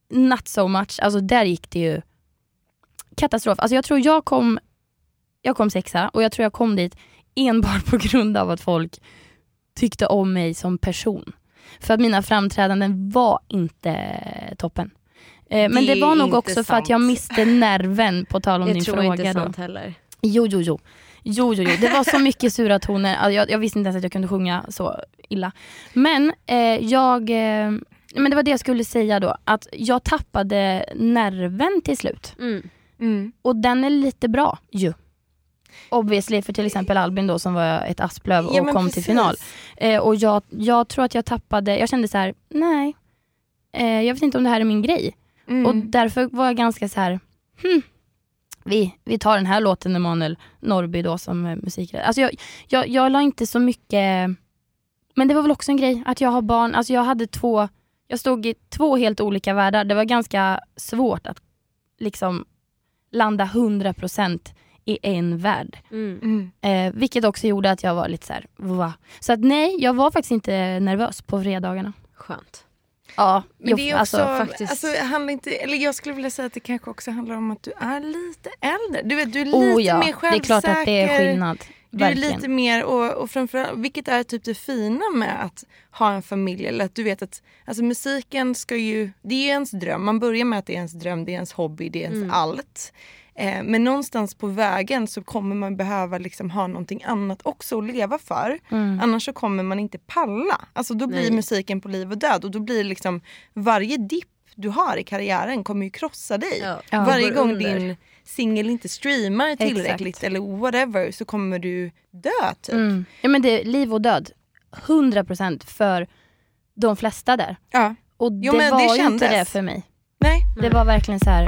[SPEAKER 5] not so much. Alltså där gick det ju katastrof. Alltså jag tror jag kom, jag kom sexa och jag tror jag kom dit enbart på grund av att folk tyckte om mig som person. För att mina framträdanden var inte toppen. Eh, men
[SPEAKER 3] Det
[SPEAKER 5] det var nog också för att jag
[SPEAKER 3] sant.
[SPEAKER 5] miste nerven på tal om
[SPEAKER 2] Jag
[SPEAKER 5] din
[SPEAKER 2] tror
[SPEAKER 5] fråga.
[SPEAKER 2] inte
[SPEAKER 5] då.
[SPEAKER 2] sånt heller.
[SPEAKER 5] Jo, jo, jo. Jo, jo, jo. Det var så mycket sura toner. Alltså, Jag, jag visste inte ens att jag kunde sjunga så illa. Men eh, jag... Eh, men det var det jag skulle säga då. Att jag tappade nerven till slut.
[SPEAKER 2] Mm.
[SPEAKER 3] Mm.
[SPEAKER 5] Och den är lite bra ju. Obviously för till exempel Albin då som var ett asplöv och
[SPEAKER 3] Ja,
[SPEAKER 5] kom till
[SPEAKER 3] precis.
[SPEAKER 5] final. Eh, och jag, jag tror att jag tappade, jag kände så här: nej. Eh, jag vet inte om det här är min grej.
[SPEAKER 3] Mm.
[SPEAKER 5] Och därför var jag ganska så här. Hmm, vi, vi tar den här låten Emanuel Norrby då som eh, musikredakteur. Alltså jag, jag, jag la inte så mycket, men det var väl också en grej att jag har barn. Alltså jag hade två, jag stod i två helt olika världar. Det var ganska svårt att liksom landa 100% i en värld.
[SPEAKER 2] Mm.
[SPEAKER 3] Mm.
[SPEAKER 5] Eh, vilket också gjorde att jag var lite så här, va? Så att nej, jag var faktiskt inte nervös på fredagarna.
[SPEAKER 2] Skönt.
[SPEAKER 5] Ja,
[SPEAKER 3] Men
[SPEAKER 5] jo,
[SPEAKER 3] det är också,
[SPEAKER 5] alltså,
[SPEAKER 2] faktiskt-
[SPEAKER 3] alltså, det handlar inte, eller jag skulle vilja säga att det kanske också handlar om att du är lite äldre. Du, vet, du är lite
[SPEAKER 5] oh ja,
[SPEAKER 3] mer
[SPEAKER 5] det
[SPEAKER 3] självsäker.
[SPEAKER 5] är klart att det är skillnad.
[SPEAKER 3] Du är lite mer, och, och framförallt, vilket är typ det fina med att ha en familj. Eller att du vet att alltså musiken ska ju, det är ju ens dröm. Man börjar med att det är ens dröm, det är ens hobby, det är ens
[SPEAKER 2] Mm.
[SPEAKER 3] allt. Eh, men någonstans på vägen så kommer man behöva liksom ha någonting annat också att leva för.
[SPEAKER 5] Mm.
[SPEAKER 3] Annars så kommer man inte palla. Alltså då blir
[SPEAKER 2] Nej.
[SPEAKER 3] musiken på liv och död och då blir liksom varje dipp du har i karriären kommer ju krossa dig.
[SPEAKER 2] Ja.
[SPEAKER 5] Ja.
[SPEAKER 3] Varje gång
[SPEAKER 2] under.
[SPEAKER 3] din singel inte streamar tillräckligt
[SPEAKER 5] Exakt.
[SPEAKER 3] eller whatever så kommer du dö typ.
[SPEAKER 5] Mm. Ja, men det är liv och död. 100% för de flesta där.
[SPEAKER 3] Ja.
[SPEAKER 5] Och
[SPEAKER 3] Jo,
[SPEAKER 5] det
[SPEAKER 3] men
[SPEAKER 5] var
[SPEAKER 3] det
[SPEAKER 5] ju inte det för mig.
[SPEAKER 3] Nej.
[SPEAKER 5] Det var verkligen så här.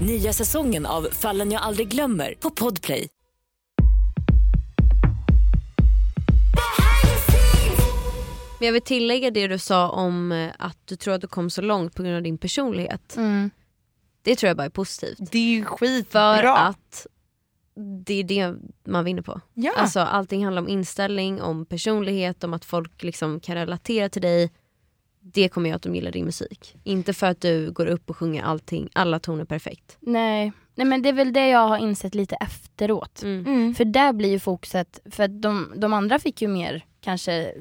[SPEAKER 1] Nya säsongen av Fallen jag aldrig glömmer på Podplay.
[SPEAKER 2] Men jag vill tillägga det du sa om eh, att du tror att du kom så långt på grund av din personlighet.
[SPEAKER 5] Mm.
[SPEAKER 2] Det tror jag bara är positivt.
[SPEAKER 3] Det är ju skitbra.
[SPEAKER 2] För att det är det man vinner på.
[SPEAKER 3] ja.
[SPEAKER 2] Alltså, allting handlar om inställning, om personlighet, om att folk liksom kan relatera till dig. Det kommer jag att de gillar din musik. Inte för att du går upp och sjunger allting, alla toner perfekt.
[SPEAKER 5] Nej. Nej men det är väl det jag har insett lite efteråt.
[SPEAKER 2] Mm.
[SPEAKER 3] mm.
[SPEAKER 5] För där blir ju fokuset, för att de, de andra fick ju mer kanske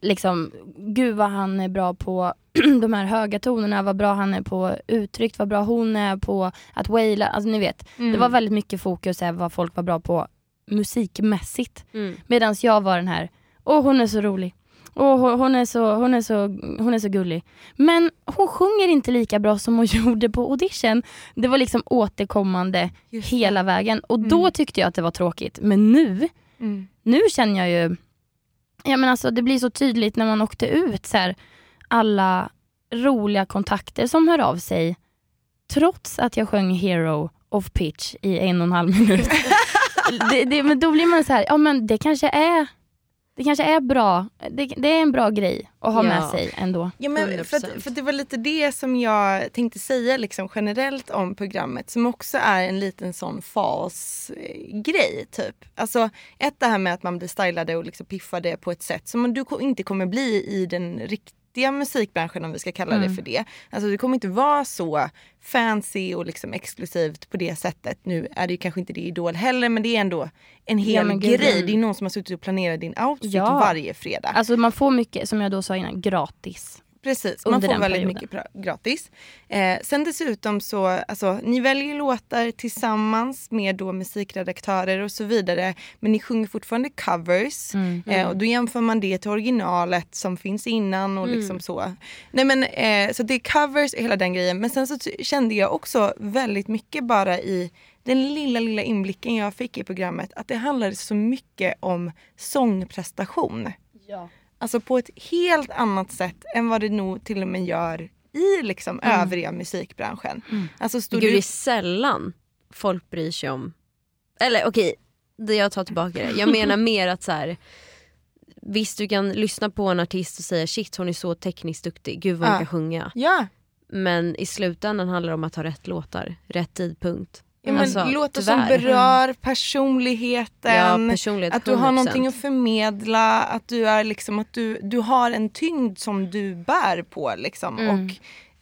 [SPEAKER 5] liksom, gud vad han är bra på de här höga tonerna, vad bra han är på uttryckt, vad bra hon är på att waila, alltså ni vet.
[SPEAKER 3] Mm.
[SPEAKER 5] Det var väldigt mycket fokus här vad folk var bra på musikmässigt.
[SPEAKER 2] Mm.
[SPEAKER 5] Medan jag var den här, åh hon är så rolig. Åh, hon- är så, hon, är så, hon är så gullig. Men hon sjunger inte lika bra som hon gjorde på audition. Det var liksom återkommande hela vägen. Och då
[SPEAKER 3] Mm.
[SPEAKER 5] tyckte jag att det var tråkigt. Men nu,
[SPEAKER 3] Mm.
[SPEAKER 5] nu känner jag ju, ja men alltså det blir så tydligt när man åkte ut så här, alla roliga kontakter som hör av sig. Trots att jag sjöng Hero of Pitch i en och en halv minut. det, det, men då blir man så här, ja men det kanske är det kanske är bra, det, det är en bra grej att ha
[SPEAKER 2] Ja.
[SPEAKER 5] med sig ändå.
[SPEAKER 3] Ja, men för, att,
[SPEAKER 2] 100%.
[SPEAKER 3] för det var lite det som jag tänkte säga liksom generellt om programmet som också är en liten sån fas eh, grej typ. Alltså ett det här med att man blir stylade och liksom piffade på ett sätt som du inte kommer bli i den riktiga musikbranschen om vi ska kalla det
[SPEAKER 5] Mm.
[SPEAKER 3] för det. Alltså det kommer inte vara så fancy och liksom exklusivt på det sättet. Nu är det ju kanske inte det Idol heller men det är ändå en hel
[SPEAKER 5] gud,
[SPEAKER 3] grej.
[SPEAKER 5] mm.
[SPEAKER 3] Det är någon som har suttit och planerat din outfit
[SPEAKER 5] Ja.
[SPEAKER 3] varje fredag.
[SPEAKER 5] Alltså man får mycket, som jag då sa innan, gratis.
[SPEAKER 3] Precis, man får väldigt
[SPEAKER 5] perioden.
[SPEAKER 3] mycket pra- gratis. Eh, sen dessutom så, alltså ni väljer låtar tillsammans med då musikredaktörer och så vidare. Men ni sjunger fortfarande covers.
[SPEAKER 5] Mm.
[SPEAKER 3] Eh, och då jämför man det till originalet som finns innan och liksom så. Nej men eh, så det är covers och hela den grejen. Men sen så kände jag också väldigt mycket bara i den lilla, lilla inblicken jag fick i programmet att det handlade så mycket om sångprestation.
[SPEAKER 5] Ja.
[SPEAKER 3] Alltså på ett helt annat sätt än vad det nog till och med gör i liksom övriga musikbranschen. Alltså stod
[SPEAKER 2] Gud det är sällan folk bryr sig om, eller okej, det jag tar tillbaka det. Jag menar mer att så här. Visst du kan lyssna på en artist och säga shit hon är så tekniskt duktig, gud vad hon
[SPEAKER 3] Ja.
[SPEAKER 2] kan sjunga.
[SPEAKER 3] Ja,
[SPEAKER 2] Men i slutändan handlar det om att ha rätt låtar, rätt tidpunkt,
[SPEAKER 3] Ja, men
[SPEAKER 2] Alltså,
[SPEAKER 3] låtar som berör personligheten.
[SPEAKER 2] Ja, personlighet,
[SPEAKER 3] att du har
[SPEAKER 2] 100%.
[SPEAKER 3] någonting att förmedla, att du, är liksom, att du, du har en tyngd som du bär på. Liksom.
[SPEAKER 5] Mm.
[SPEAKER 3] Och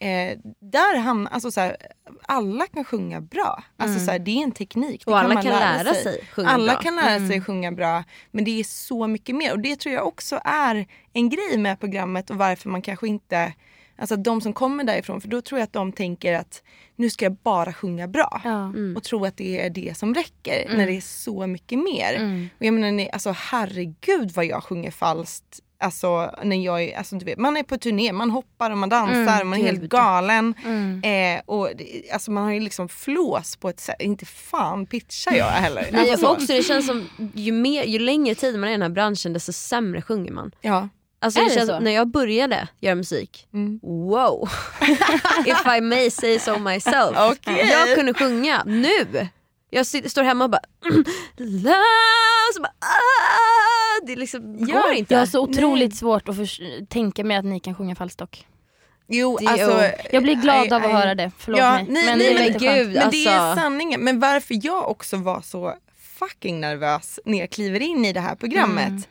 [SPEAKER 3] eh, där hamnar, alltså så här, alla kan sjunga bra. Alltså, så här, det är en teknik. det
[SPEAKER 2] Och alla
[SPEAKER 3] man
[SPEAKER 2] kan lära sig sjunga
[SPEAKER 3] Alla
[SPEAKER 2] bra.
[SPEAKER 3] kan lära sig sjunga bra. Men det är så mycket mer. Och det tror jag också är en grej med programmet och varför man kanske inte Alltså de som kommer därifrån, för då tror jag att de tänker att nu ska jag bara sjunga bra
[SPEAKER 5] Ja.
[SPEAKER 2] Mm.
[SPEAKER 3] och tro att det är det som räcker när det är så mycket mer.
[SPEAKER 5] Mm.
[SPEAKER 3] Och jag menar, alltså herregud vad jag sjunger falskt. Alltså när jag är, alltså du vet, man är på turné, man hoppar och man dansar, man är helt galen.
[SPEAKER 5] Mm.
[SPEAKER 3] Eh, och alltså man har ju liksom flås på ett sätt, inte fan pitchar jag heller.
[SPEAKER 2] Nej,
[SPEAKER 3] Alltså så.
[SPEAKER 2] också det känns som ju, mer, ju längre tid man är i den här branschen desto sämre sjunger man.
[SPEAKER 3] Ja.
[SPEAKER 2] Alltså
[SPEAKER 5] Är
[SPEAKER 2] det känns,
[SPEAKER 5] så?
[SPEAKER 2] när jag började göra musik,
[SPEAKER 3] Mm.
[SPEAKER 2] wow. If I may say so myself.
[SPEAKER 3] Okej.
[SPEAKER 2] Jag kunde sjunga nu. Jag står hemma och bara love, så bara, ah, det liksom
[SPEAKER 3] Ja,
[SPEAKER 2] går inte.
[SPEAKER 5] Jag har så otroligt svårt att tänka mig att ni kan sjunga falskt dock.
[SPEAKER 3] Jo, alltså.
[SPEAKER 5] Jag blir glad av att
[SPEAKER 3] I- I-
[SPEAKER 5] höra det, förlåt
[SPEAKER 3] Ja,
[SPEAKER 5] mig.
[SPEAKER 3] nej,
[SPEAKER 5] men
[SPEAKER 3] nej,
[SPEAKER 5] det är
[SPEAKER 3] men
[SPEAKER 2] gud.
[SPEAKER 3] Men det är
[SPEAKER 2] Alltså-
[SPEAKER 3] sanningen. Men varför jag också var så fucking nervös när jag kliver in i det här programmet.
[SPEAKER 5] Mm.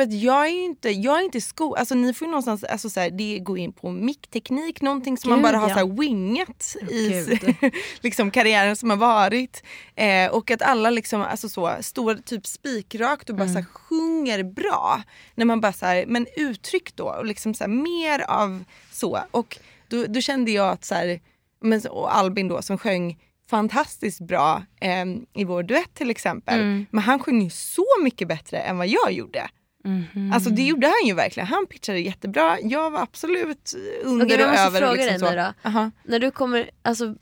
[SPEAKER 3] För att jag är ju inte, jag är inte sko, alltså ni får ju någonstans, alltså så här, det går in på mickteknik, någonting som man
[SPEAKER 5] Gud,
[SPEAKER 3] bara har
[SPEAKER 5] ja.
[SPEAKER 3] så här wingat i
[SPEAKER 2] Gud.
[SPEAKER 3] liksom karriären som har varit. Eh, och att alla liksom, alltså så, står typ spikrakt och bara så här, sjunger bra. När man bara så här, men uttryck då och liksom så här, mer av så. Och då, då kände jag att så här, men, och Albin då som sjöng fantastiskt bra eh, i vår duett till exempel.
[SPEAKER 5] Mm.
[SPEAKER 3] Men han sjöng ju så mycket bättre än vad jag gjorde.
[SPEAKER 5] Mhm.
[SPEAKER 3] Alltså det gjorde han ju verkligen. Han pitchade jättebra. Jag var absolut under
[SPEAKER 2] Okej, men jag
[SPEAKER 3] och
[SPEAKER 2] måste
[SPEAKER 3] över.
[SPEAKER 2] fråga
[SPEAKER 3] liksom
[SPEAKER 2] dig nu då.
[SPEAKER 3] Aha.
[SPEAKER 2] När du kommer, alltså,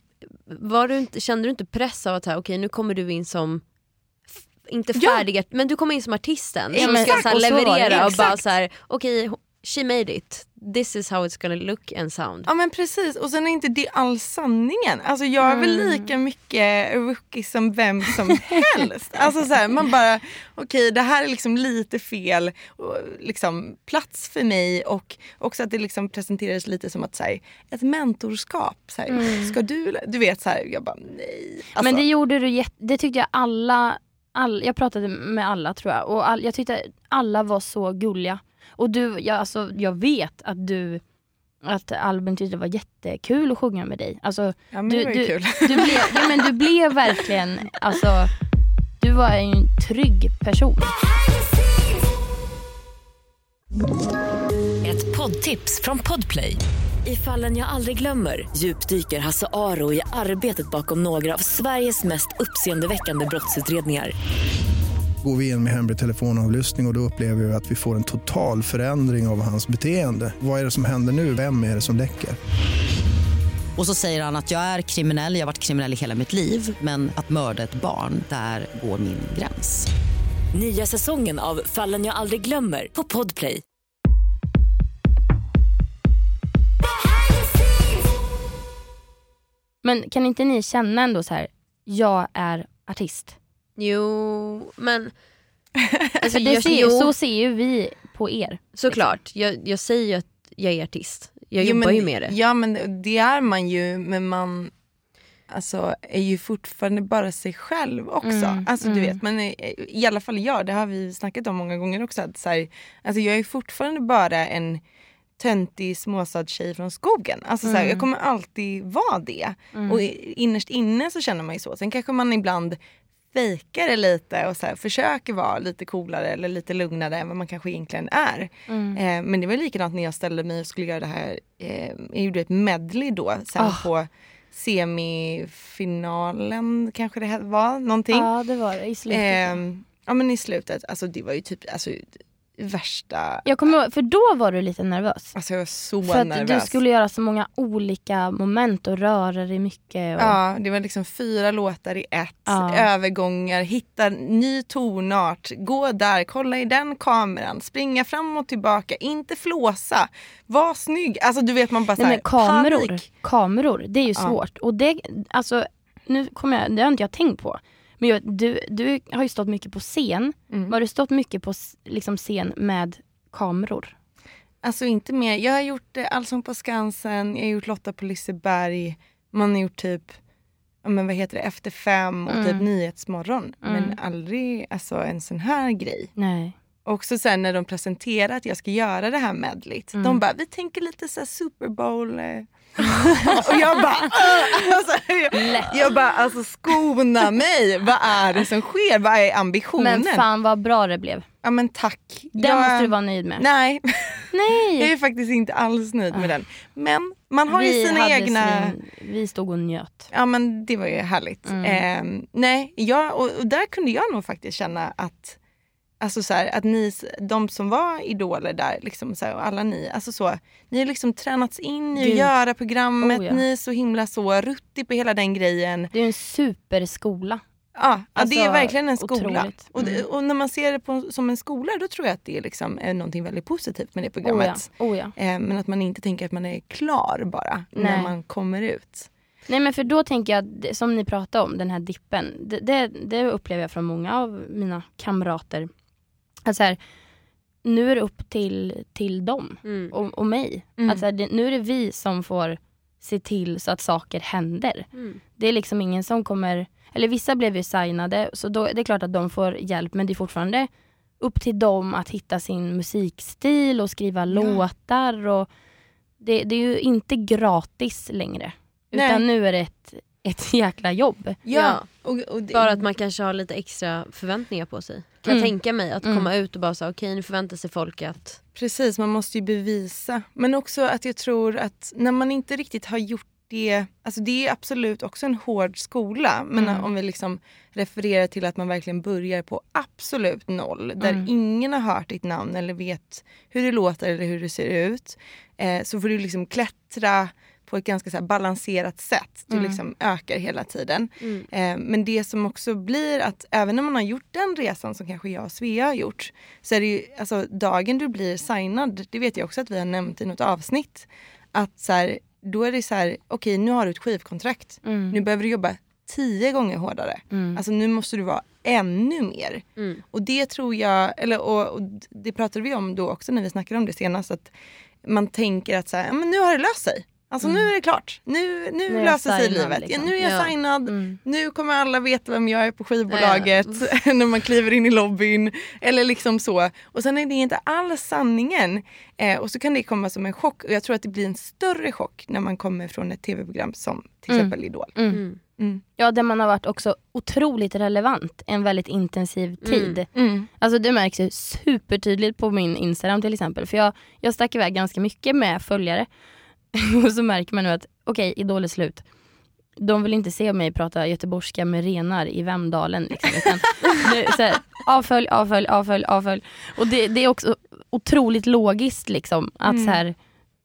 [SPEAKER 2] var du inte, kände du inte press av att här, okej nu kommer du in som inte
[SPEAKER 3] Ja.
[SPEAKER 2] färdig, men du kommer in som artisten
[SPEAKER 5] Ja,
[SPEAKER 2] som ska
[SPEAKER 5] exakt,
[SPEAKER 2] så här,
[SPEAKER 5] och så
[SPEAKER 2] leverera och bara så här, okej she made it, this is how it's gonna look and sound.
[SPEAKER 3] Ja men precis och sen är inte det all sanningen. Alltså jag är väl
[SPEAKER 2] Mm.
[SPEAKER 3] lika mycket rookie som vem som helst. alltså så här, man bara okej det här är liksom lite fel liksom, plats för mig och också att det liksom presenterades lite som att så här, ett mentorskap. Så här, Ska du, du vet så här, jag bara nej. Alltså,
[SPEAKER 5] Men det gjorde du det tyckte jag alla, all, jag pratade med alla tror jag och all, jag tyckte alla var så gulliga. Och du, jag, alltså, jag vet att du, att Albin tyckte det var jättekul att sjunga med dig. Alltså,
[SPEAKER 3] ja, men
[SPEAKER 5] du,
[SPEAKER 3] det var ju
[SPEAKER 5] du,
[SPEAKER 3] kul.
[SPEAKER 5] Du blev, ja, men du blev verkligen, alltså, du var en trygg person.
[SPEAKER 1] Ett poddtips från Podplay. I fallen jag aldrig glömmer djupdyker Hasse Aro i arbetet bakom några av Sveriges mest uppseendeväckande brottsutredningar.
[SPEAKER 4] Går vi in med hemlig telefonavlyssning och, och då upplever vi att vi får en total förändring av hans beteende. Vad är det som händer nu? Vem är det som läcker?
[SPEAKER 6] Och så säger han att jag är kriminell, jag har varit kriminell i hela mitt liv men att mörda ett barn, där går min gräns.
[SPEAKER 1] Nya säsongen av Fallen jag aldrig glömmer på Podplay.
[SPEAKER 5] Men kan inte ni känna ändå så här, jag är artist?
[SPEAKER 2] Jo men alltså, jag,
[SPEAKER 5] ser,
[SPEAKER 2] jo,
[SPEAKER 5] så ser ju vi på er.
[SPEAKER 2] såklart, jag, jag säger ju att jag är artist. Jag
[SPEAKER 3] Jo,
[SPEAKER 2] jobbar
[SPEAKER 3] men,
[SPEAKER 2] ju med det.
[SPEAKER 3] Ja men det är man ju men man alltså, är ju fortfarande bara sig själv också.
[SPEAKER 5] Mm,
[SPEAKER 3] alltså du
[SPEAKER 5] mm.
[SPEAKER 3] vet, men i alla fall jag, det har vi snackat om många gånger också. Att, så här, alltså, jag är fortfarande bara en töntig småstadstjej från skogen. Alltså, så här,
[SPEAKER 5] Mm.
[SPEAKER 3] jag kommer alltid vara det.
[SPEAKER 5] Mm.
[SPEAKER 3] Och innerst inne så känner man ju så. Sen kanske man ibland fejkar det lite och så här, försöker vara lite coolare eller lite lugnare än vad man kanske egentligen är.
[SPEAKER 5] Mm.
[SPEAKER 3] Eh, men det var likadant när jag ställde mig och skulle göra det här. Eh, jag gjorde ett medley då sen
[SPEAKER 5] Ah.
[SPEAKER 3] på semifinalen kanske det var någonting.
[SPEAKER 5] Ja det var det i slutet.
[SPEAKER 3] Ehm, ja men i slutet, alltså det var ju typ alltså, värsta,
[SPEAKER 5] Jag kommer ihåg, för då var du lite nervös.
[SPEAKER 3] alltså jag var så
[SPEAKER 5] För att
[SPEAKER 3] nervös.
[SPEAKER 5] du skulle göra så många olika moment och röra dig mycket. Och...
[SPEAKER 3] Ja, det var liksom fyra låtar i ett,
[SPEAKER 5] Ja.
[SPEAKER 3] övergångar, hitta ny tonart, gå där, kolla i den kameran, springa fram och tillbaka, inte flåsa, var snygg. Alltså du vet man bara
[SPEAKER 5] Nej, men
[SPEAKER 3] såhär,
[SPEAKER 5] kameror,
[SPEAKER 3] panik.
[SPEAKER 5] kameror, det är ju
[SPEAKER 3] Ja.
[SPEAKER 5] svårt. Och det, alltså, nu kommer jag, det har inte jag tänkt på. Men jag, du, du har ju stått mycket på scen.
[SPEAKER 3] Mm.
[SPEAKER 5] Har du stått mycket på liksom, scen med kameror?
[SPEAKER 3] Alltså inte mer. Jag har gjort eh, Allsång på Skansen, jag har gjort Lotta på Liseberg, man har gjort typ men vad heter det, Efter fem och
[SPEAKER 5] Mm.
[SPEAKER 3] typ Nyhetsmorgon.
[SPEAKER 5] Mm.
[SPEAKER 3] Men aldrig alltså, en sån här grej.
[SPEAKER 5] Nej.
[SPEAKER 3] Också sen när de presenterar att jag ska göra det här medlet.
[SPEAKER 5] Mm.
[SPEAKER 3] De bara, vi tänker lite så Super Bowl. eh." Och jag bara, alltså, jag, jag bara, alltså skona mig. Vad är det som sker? Vad är ambitionen?
[SPEAKER 5] Men fan vad bra det blev.
[SPEAKER 3] Ja men tack.
[SPEAKER 5] Den
[SPEAKER 3] Jag-
[SPEAKER 5] måste du vara nöjd med.
[SPEAKER 3] Nej, jag
[SPEAKER 5] Nej.
[SPEAKER 3] är faktiskt inte alls nöjd med den. Men man har ju
[SPEAKER 5] vi,
[SPEAKER 3] sina
[SPEAKER 5] hade
[SPEAKER 3] egna...
[SPEAKER 5] svin- vi stod och njöt.
[SPEAKER 3] Ja men det var ju härligt.
[SPEAKER 5] Mm.
[SPEAKER 3] Eh, nej, jag, och, och där kunde jag nog faktiskt känna att Alltså så här, att ni, de som var idoler där, liksom så här, och alla ni, alltså så, ni har liksom tränats in i att göra programmet,
[SPEAKER 5] Oh, ja.
[SPEAKER 3] ni är så himla så ruttig på hela den grejen.
[SPEAKER 5] Det är en superskola.
[SPEAKER 3] Ja, ja det är
[SPEAKER 5] Alltså,
[SPEAKER 3] verkligen en skola.
[SPEAKER 5] otroligt.
[SPEAKER 3] Och, det,
[SPEAKER 5] Mm.
[SPEAKER 3] och när man ser det på, som en skola då tror jag att det är, liksom, är någonting väldigt positivt med det
[SPEAKER 5] Oh ja.
[SPEAKER 3] programmet.
[SPEAKER 5] Oh ja.
[SPEAKER 3] Eh, men att man inte tänker att man är klar bara när
[SPEAKER 5] Nej.
[SPEAKER 3] man kommer ut.
[SPEAKER 5] Nej men för då tänker jag, som ni pratade om, den här dippen. Det, det, det upplever jag från många av mina kamrater. Att så här, nu är det upp till, till dem
[SPEAKER 2] Mm.
[SPEAKER 5] och, och mig.
[SPEAKER 3] Mm.
[SPEAKER 5] Att så här, det, nu är det vi som får se till så att saker händer.
[SPEAKER 2] Mm.
[SPEAKER 5] Det är liksom ingen som kommer, eller vissa blev ju signade så då, det är klart att de får hjälp men det är fortfarande upp till dem att hitta sin musikstil och skriva låtar. Och det, det är ju inte gratis längre. Utan
[SPEAKER 3] Nej.
[SPEAKER 5] nu är det ett, ett jäkla jobb.
[SPEAKER 2] Ja.
[SPEAKER 3] Och, och det,
[SPEAKER 2] Bara att man kanske har lite extra förväntningar på sig. Kan jag
[SPEAKER 5] Mm.
[SPEAKER 2] tänka mig. Att
[SPEAKER 5] Mm.
[SPEAKER 2] komma ut och bara säga okej nu förväntar sig folk att...
[SPEAKER 3] Precis, man måste ju bevisa. Men också att jag tror att när man inte riktigt har gjort det, alltså det är absolut också en hård skola. Men
[SPEAKER 5] Mm.
[SPEAKER 3] om vi liksom refererar till att man verkligen börjar på absolut noll. Där
[SPEAKER 5] Mm.
[SPEAKER 3] ingen har hört ditt namn eller vet hur det låter eller hur det ser ut. Eh, så får du liksom klättra på ett ganska så balanserat sätt. Du
[SPEAKER 5] Mm.
[SPEAKER 3] liksom ökar hela tiden.
[SPEAKER 2] Mm.
[SPEAKER 3] Eh, men det som också blir att även när man har gjort den resan som kanske jag och Svea har gjort. Så är det ju, alltså dagen du blir signad, det vet jag också att vi har nämnt i något avsnitt. Att så här, då är det så här, okej nu har du ett skivkontrakt.
[SPEAKER 5] Mm.
[SPEAKER 3] Nu behöver du jobba tio gånger hårdare.
[SPEAKER 5] Mm.
[SPEAKER 3] Alltså nu måste du vara ännu mer.
[SPEAKER 2] Mm.
[SPEAKER 3] Och det tror jag, eller och, och det pratade vi om då också när vi snackade om det senast. Att man tänker att så här, men nu har det löst sig. Alltså nu är det klart. Nu, nu,
[SPEAKER 5] Nu
[SPEAKER 3] löser sig livet.
[SPEAKER 5] liksom.
[SPEAKER 3] Ja, nu är jag
[SPEAKER 2] Ja.
[SPEAKER 3] signad.
[SPEAKER 5] Mm.
[SPEAKER 3] Nu kommer alla veta vem jag är på skivbolaget när man kliver in i lobbyn. Eller liksom så. Och sen är det inte alls sanningen. Eh, och så kan det komma som en chock. Och jag tror att det blir en större chock när man kommer från ett tv-program som till
[SPEAKER 5] Mm.
[SPEAKER 3] exempel Idol.
[SPEAKER 5] Mm.
[SPEAKER 2] Mm.
[SPEAKER 3] Mm.
[SPEAKER 5] Ja, där man har varit också otroligt relevant en väldigt intensiv tid.
[SPEAKER 3] Mm.
[SPEAKER 5] Alltså det märks ju supertydligt på min Instagram till exempel. För jag, jag stack iväg ganska mycket med följare. och så märker man nu att okej, Idol är slut. De vill inte se mig prata göteborgska med renar i Vemdalen. Liksom, utan nu, så här, avfölj, avfölj, avfölj, avfölj. Och det, det är också otroligt logiskt liksom. Att
[SPEAKER 3] Mm.
[SPEAKER 5] så här,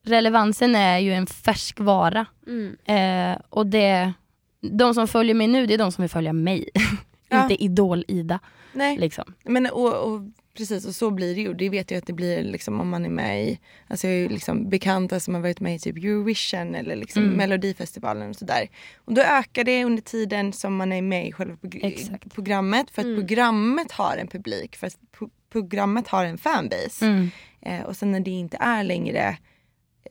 [SPEAKER 5] relevansen är ju en färsk vara.
[SPEAKER 2] Mm.
[SPEAKER 5] Eh, och det, de som följer mig nu, det är de som vill följa mig.
[SPEAKER 3] Ja.
[SPEAKER 5] inte Idol-Ida. Liksom.
[SPEAKER 3] Men, och, och, precis, och så blir det ju. Det vet jag att det blir liksom, om man är med i, alltså jag är ju liksom bekanta som har varit med i typ Eurovision eller liksom
[SPEAKER 5] Mm.
[SPEAKER 3] Melodifestivalen och sådär. Och då ökar det under tiden som man är med i själva
[SPEAKER 5] Exakt.
[SPEAKER 3] programmet. För att
[SPEAKER 2] Mm.
[SPEAKER 3] programmet har en publik, för att pro- programmet har en fanbase.
[SPEAKER 5] Mm.
[SPEAKER 3] Eh, och sen när det inte är längre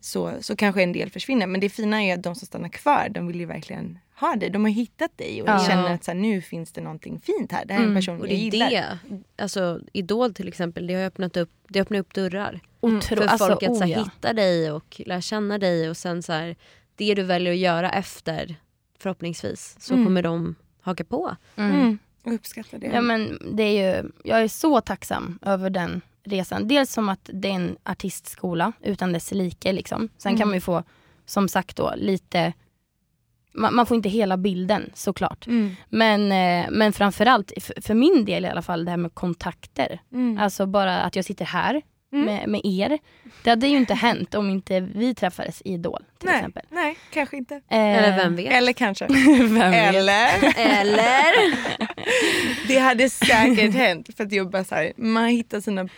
[SPEAKER 3] så, så kanske en del försvinner. Men det fina är att de som stannar kvar, de vill ju verkligen ha dig. De har hittat dig och
[SPEAKER 5] Ja.
[SPEAKER 3] känner att så här, nu finns det någonting fint här. Det här är en
[SPEAKER 5] Mm.
[SPEAKER 3] person
[SPEAKER 2] Och
[SPEAKER 3] jag
[SPEAKER 2] det är
[SPEAKER 3] gillar.
[SPEAKER 2] det, alltså Idol till exempel, det har öppnat upp, det öppnar upp dörrar.
[SPEAKER 3] Mm.
[SPEAKER 2] För
[SPEAKER 5] alltså,
[SPEAKER 2] folk att så
[SPEAKER 5] oh,
[SPEAKER 2] här,
[SPEAKER 5] ja.
[SPEAKER 2] hitta dig och lära känna dig och sen så här, det du väljer att göra efter förhoppningsvis så
[SPEAKER 3] Mm.
[SPEAKER 2] kommer de haka på.
[SPEAKER 5] Mm.
[SPEAKER 3] Mm. Jag uppskattar det.
[SPEAKER 5] Ja, men det är ju, jag är så tacksam över den resan. Dels som att det är en artistskola utan dess like. Liksom. Sen
[SPEAKER 3] Mm.
[SPEAKER 5] kan man ju få, som sagt då, lite... Man, man får inte hela bilden såklart.
[SPEAKER 3] Mm.
[SPEAKER 5] Men, eh, men framförallt, för, för min del i alla fall, det här med kontakter.
[SPEAKER 3] Mm.
[SPEAKER 5] Alltså bara att jag sitter här
[SPEAKER 3] Mm.
[SPEAKER 5] med, med er. Det hade ju inte hänt om inte vi träffades i Idol till
[SPEAKER 3] nej,
[SPEAKER 5] exempel.
[SPEAKER 3] nej, kanske inte.
[SPEAKER 5] Eh,
[SPEAKER 2] Eller vem vet?
[SPEAKER 3] Eller kanske. Eller?
[SPEAKER 2] Eller?
[SPEAKER 3] Det hade säkert hänt. För att jag bara så här, man hittar sina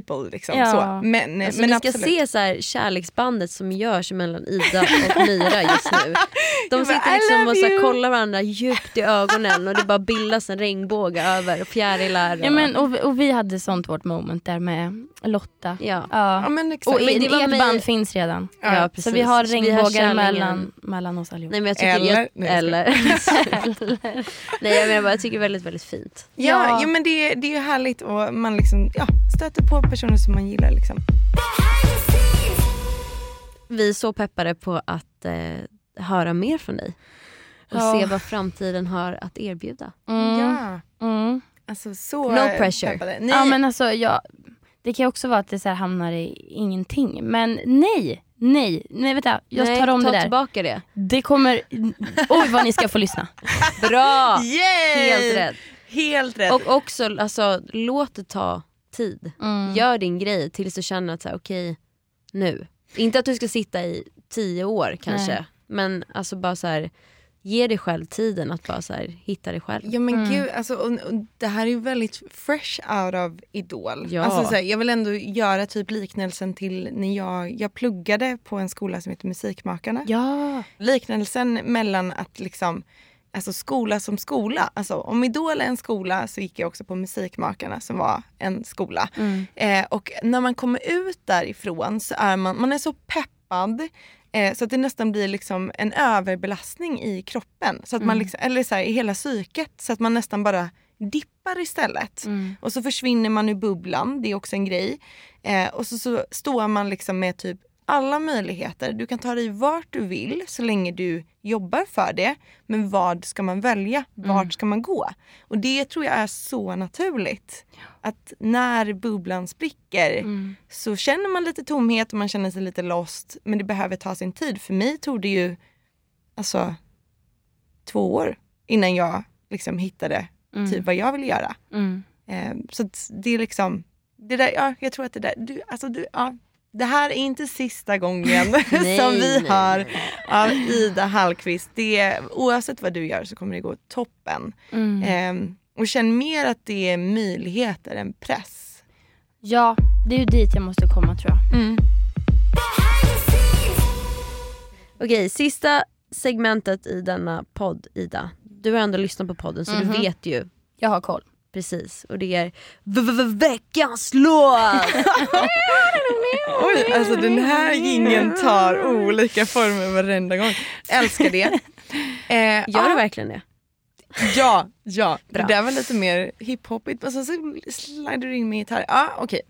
[SPEAKER 3] people. Liksom,
[SPEAKER 5] Ja.
[SPEAKER 3] så. Men,
[SPEAKER 2] Alltså,
[SPEAKER 3] men
[SPEAKER 2] ni ska
[SPEAKER 3] absolut.
[SPEAKER 2] se så här, kärleksbandet som görs mellan Ida och Myra just nu. De
[SPEAKER 3] bara,
[SPEAKER 2] sitter
[SPEAKER 3] "I
[SPEAKER 2] liksom och så här,
[SPEAKER 3] you."
[SPEAKER 2] kollar varandra djupt i ögonen och det bara bildas en regnbåge över och fjärilar. Och,
[SPEAKER 5] Ja, men, och, och vi hade sånt vårt moment där med Lotta.
[SPEAKER 2] ja.
[SPEAKER 3] Ja,
[SPEAKER 5] Ja.
[SPEAKER 3] men exakt.
[SPEAKER 5] Och
[SPEAKER 2] Men det
[SPEAKER 5] ert
[SPEAKER 2] mig-
[SPEAKER 5] band finns redan.
[SPEAKER 2] Ja,
[SPEAKER 3] Ja,
[SPEAKER 2] precis.
[SPEAKER 5] Så vi har regnbågar mellan, mellan oss allihop.
[SPEAKER 2] Nej men jag tycker
[SPEAKER 3] Eller-
[SPEAKER 2] jag,
[SPEAKER 3] Nej, jag
[SPEAKER 2] eller. Nej jag menar bara jag tycker det är väldigt väldigt fint.
[SPEAKER 3] Ja,
[SPEAKER 5] Ja.
[SPEAKER 3] ja. men det, det är ju härligt och man liksom, ja, stöter på personer som man gillar. Liksom.
[SPEAKER 2] Vi är så peppade på att eh, höra mer från dig. Och
[SPEAKER 5] Ja.
[SPEAKER 2] se vad framtiden har att erbjuda.
[SPEAKER 5] Mm.
[SPEAKER 3] Ja,
[SPEAKER 5] Mm.
[SPEAKER 3] alltså så
[SPEAKER 2] No pressure.
[SPEAKER 3] peppade. Nej,
[SPEAKER 5] Ja men alltså jag, det kan också vara att det så här hamnar i ingenting. Men nej, nej, nej vänta jag
[SPEAKER 2] Nej,
[SPEAKER 5] tar om
[SPEAKER 2] ta
[SPEAKER 5] det där.
[SPEAKER 2] tillbaka det.
[SPEAKER 5] Det kommer, oj vad ni ska få lyssna.
[SPEAKER 2] Bra!
[SPEAKER 3] Yay!
[SPEAKER 2] Helt rätt.
[SPEAKER 3] Helt rätt.
[SPEAKER 2] Och också alltså, låt det ta tid.
[SPEAKER 5] Mm.
[SPEAKER 2] Gör din grej tills du känner att okej nu. Inte att du ska sitta i tio år kanske.
[SPEAKER 5] Nej.
[SPEAKER 2] Men alltså bara så här, ge dig själv tiden att bara så här, hitta dig själv.
[SPEAKER 3] Ja men
[SPEAKER 5] Mm.
[SPEAKER 3] gud, alltså, och, och det här är ju väldigt fresh out of Idol.
[SPEAKER 2] Ja.
[SPEAKER 3] Alltså, så här, jag vill ändå göra typ liknelsen till när jag, jag pluggade på en skola som heter Musikmakarna.
[SPEAKER 5] Ja.
[SPEAKER 3] Liknelsen mellan att liksom, alltså skola som skola. Alltså om Idol är en skola så gick jag också på Musikmakarna som var en skola.
[SPEAKER 5] Mm.
[SPEAKER 3] Eh, och när man kommer ut därifrån så är man, man är så peppad eh, så att det nästan blir liksom en överbelastning i kroppen. Så att man liksom, eller så här, i hela psyket. Så att man nästan bara dippar istället.
[SPEAKER 5] Mm.
[SPEAKER 3] Och så försvinner man ur bubblan, det är också en grej. Eh, och så, så står man liksom med typ alla möjligheter. Du kan ta dig vart du vill så länge du jobbar för det. Men vad ska man välja? Vart ska man gå? Och det tror jag är så naturligt. Att när bubblan spricker
[SPEAKER 5] Mm.
[SPEAKER 3] så känner man lite tomhet och man känner sig lite lost. Men det behöver ta sin tid. För mig tog det ju alltså två år innan jag liksom hittade
[SPEAKER 5] Mm.
[SPEAKER 3] typ vad jag ville göra.
[SPEAKER 5] Mm.
[SPEAKER 3] Eh, så det är liksom, det där, ja, jag tror att det där, du, alltså du, ja, det här är inte sista gången
[SPEAKER 2] Nej,
[SPEAKER 3] som vi
[SPEAKER 2] nej,
[SPEAKER 3] hör
[SPEAKER 2] nej.
[SPEAKER 3] av Ida Hallqvist. Det, oavsett vad du gör så kommer det gå toppen.
[SPEAKER 5] Mm.
[SPEAKER 3] Eh, och känn mer att det är möjligheter än press.
[SPEAKER 5] Ja, det är ju dit jag måste komma tror jag.
[SPEAKER 2] Okej, sista segmentet i denna podd Ida. Du har ändå lyssnat på podden så
[SPEAKER 5] Mhm.
[SPEAKER 2] du vet ju
[SPEAKER 5] Jag har koll.
[SPEAKER 2] Precis. Och det är veckans låt!
[SPEAKER 3] Oj, alltså den här gingen tar olika former varenda gång. Älskar det. Eh,
[SPEAKER 2] Gör
[SPEAKER 3] ja,
[SPEAKER 2] du verkligen det?
[SPEAKER 3] Ja, ja.
[SPEAKER 2] Bra.
[SPEAKER 3] Det där var lite mer hiphopigt och så, så slider du in med gitarr. Ja, okej.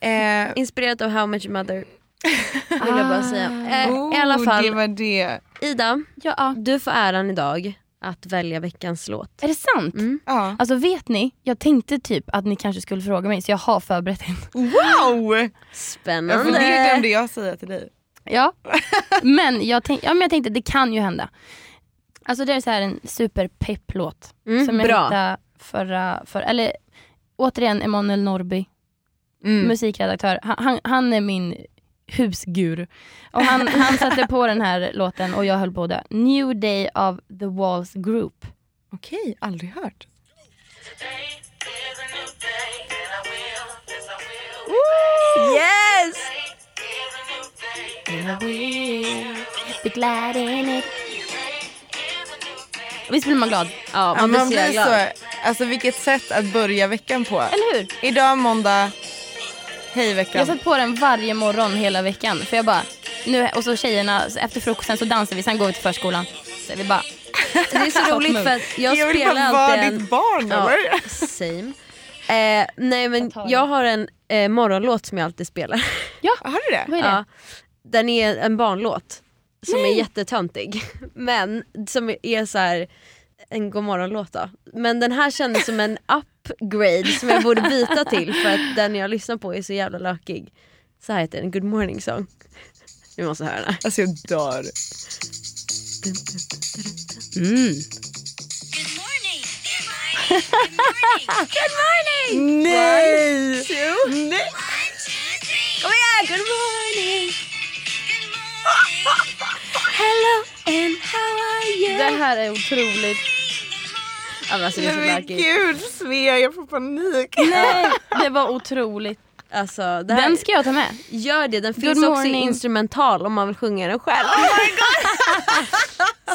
[SPEAKER 3] Eh,
[SPEAKER 2] Inspirerat av How Much Mother vill jag bara säga. Eh,
[SPEAKER 3] oh,
[SPEAKER 2] I alla
[SPEAKER 3] Det
[SPEAKER 2] fall,
[SPEAKER 3] var det.
[SPEAKER 2] Ida,
[SPEAKER 5] Ja.
[SPEAKER 2] du får äran idag att välja veckans låt.
[SPEAKER 5] Är det sant?
[SPEAKER 2] Mm.
[SPEAKER 3] Ja.
[SPEAKER 5] Alltså vet ni, jag tänkte typ att ni kanske skulle fråga mig så jag har förberett en.
[SPEAKER 3] Wow!
[SPEAKER 2] Spännande!
[SPEAKER 3] det glömde jag säga till dig.
[SPEAKER 5] Ja, men jag, tänk, ja, men jag tänkte det kan ju hända. Alltså det är så här en superpepp-låt
[SPEAKER 2] Mm,
[SPEAKER 5] som jag
[SPEAKER 2] bra.
[SPEAKER 5] hittade förra, för, eller återigen Emanuel Norby,
[SPEAKER 3] Mm.
[SPEAKER 5] musikredaktör. Han, han, han är min husgur. Och han, han satte på den här låten och jag höll på det. New Day of the Walls Group.
[SPEAKER 3] Okej, aldrig hört.
[SPEAKER 2] Yes!
[SPEAKER 5] Be glad in it. Visst blir man glad?
[SPEAKER 2] Ja,
[SPEAKER 3] Ja,
[SPEAKER 2] man blir
[SPEAKER 3] man
[SPEAKER 2] så glad.
[SPEAKER 3] så, alltså vilket sätt att börja veckan på.
[SPEAKER 5] Eller hur?
[SPEAKER 3] Idag måndag, hej
[SPEAKER 5] Jag
[SPEAKER 3] veckan.
[SPEAKER 5] satt på den varje morgon hela veckan. För jag bara, nu, och så tjejerna, efter frukosten så dansar vi, sen går vi till förskolan. Så vi bara,
[SPEAKER 2] Det är så roligt för att jag,
[SPEAKER 3] jag vill
[SPEAKER 2] spelar alltid en...
[SPEAKER 3] ditt barn
[SPEAKER 2] Ja, same. Eh, nej men jag har en eh, morgonlåt som jag alltid spelar.
[SPEAKER 3] Har du det?
[SPEAKER 5] vad är det?
[SPEAKER 2] Ja, den är en barnlåt som är jättetöntig. Men som är så här en godmorgonlåt då. Men den här kändes som en upgrade som jag borde byta till för att den jag lyssnar på är så jävla lökig. Så här heter den, Good morning song. Du måste höra den.
[SPEAKER 3] Alltså jag dör.
[SPEAKER 5] Mm.
[SPEAKER 3] Nej! Nej!
[SPEAKER 2] Kom igen! Good morning! Hello and how are you?
[SPEAKER 5] Det här är otroligt.
[SPEAKER 2] Alltså, det är så
[SPEAKER 3] Nej men gud Svea, jag får panik.
[SPEAKER 5] Nej, det var otroligt.
[SPEAKER 2] Alltså, det här,
[SPEAKER 5] Den ska jag ta med.
[SPEAKER 2] Gör det, den finns också i instrumental om man vill sjunga den själv.
[SPEAKER 3] Oh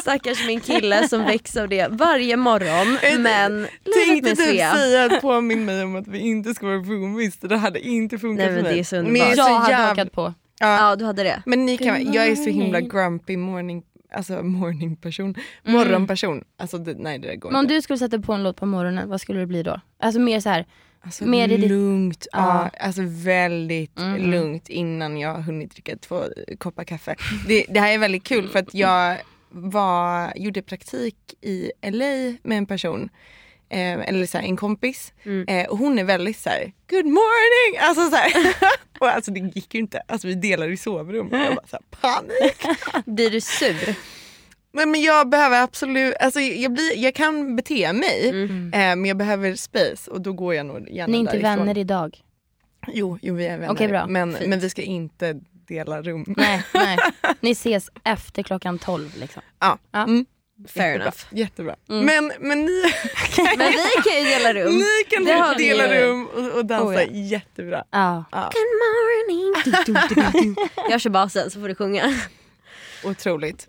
[SPEAKER 2] Stackars min kille som väcks av det varje morgon. Men
[SPEAKER 3] Tänkte
[SPEAKER 2] med
[SPEAKER 3] typ säga att påminn mig om att vi inte ska vara roomies. Det hade inte funkat
[SPEAKER 2] Nej,
[SPEAKER 3] för
[SPEAKER 2] men
[SPEAKER 3] mig.
[SPEAKER 2] det är så underbart.
[SPEAKER 3] jag är
[SPEAKER 5] Jag
[SPEAKER 3] så
[SPEAKER 5] hade hakat på.
[SPEAKER 3] Ja,
[SPEAKER 2] Ja du hade det.
[SPEAKER 3] Men ni kan, jag är så himla grumpy morning, alltså morning person. Morgonperson. Alltså det, nej det går
[SPEAKER 5] Men om
[SPEAKER 3] inte.
[SPEAKER 5] du skulle sätta på en låt på morgonen, vad skulle det bli då? Alltså mer så här.
[SPEAKER 3] Alltså
[SPEAKER 5] mer
[SPEAKER 3] lugnt, ja.
[SPEAKER 5] Ja.
[SPEAKER 3] alltså väldigt
[SPEAKER 5] Mm.
[SPEAKER 3] lugnt innan jag hunnit dricka två koppar kaffe. Det, det här är väldigt kul för att jag var, gjorde praktik i LA med en person eh, eller så här, en kompis.
[SPEAKER 2] Mm.
[SPEAKER 3] Eh, och hon är väldigt så här: good morning! Alltså, så här. och alltså det gick ju inte, alltså vi delar i sovrum. Jag bara så här, panik.
[SPEAKER 2] Blir du sur?
[SPEAKER 3] Men, men jag behöver absolut, alltså jag, blir, jag kan bete mig
[SPEAKER 2] Mm.
[SPEAKER 3] eh, men jag behöver space och då går jag nog gärna
[SPEAKER 5] Ni är inte
[SPEAKER 3] därifrån.
[SPEAKER 5] vänner idag.
[SPEAKER 3] Jo, jo vi är vänner.
[SPEAKER 5] Okej, bra.
[SPEAKER 3] Men,
[SPEAKER 5] Fint.
[SPEAKER 3] men vi ska inte dela rum.
[SPEAKER 5] Nej, nej. Ni ses efter klockan 12 liksom.
[SPEAKER 3] Ja.
[SPEAKER 5] Ja.
[SPEAKER 3] Mm.
[SPEAKER 2] Fair
[SPEAKER 3] Jättebra.
[SPEAKER 2] enough.
[SPEAKER 3] Jättebra.
[SPEAKER 5] Mm.
[SPEAKER 3] Men, men ni,
[SPEAKER 2] Men vi kan ju dela rum.
[SPEAKER 3] ni kan
[SPEAKER 2] Det
[SPEAKER 3] dela rum och, och dansa
[SPEAKER 5] Oh, ja.
[SPEAKER 3] jättebra.
[SPEAKER 5] Ja.
[SPEAKER 3] Ja,
[SPEAKER 2] Good morning. Du, du, du, du. Jag kör basen så får du sjunga.
[SPEAKER 3] otroligt.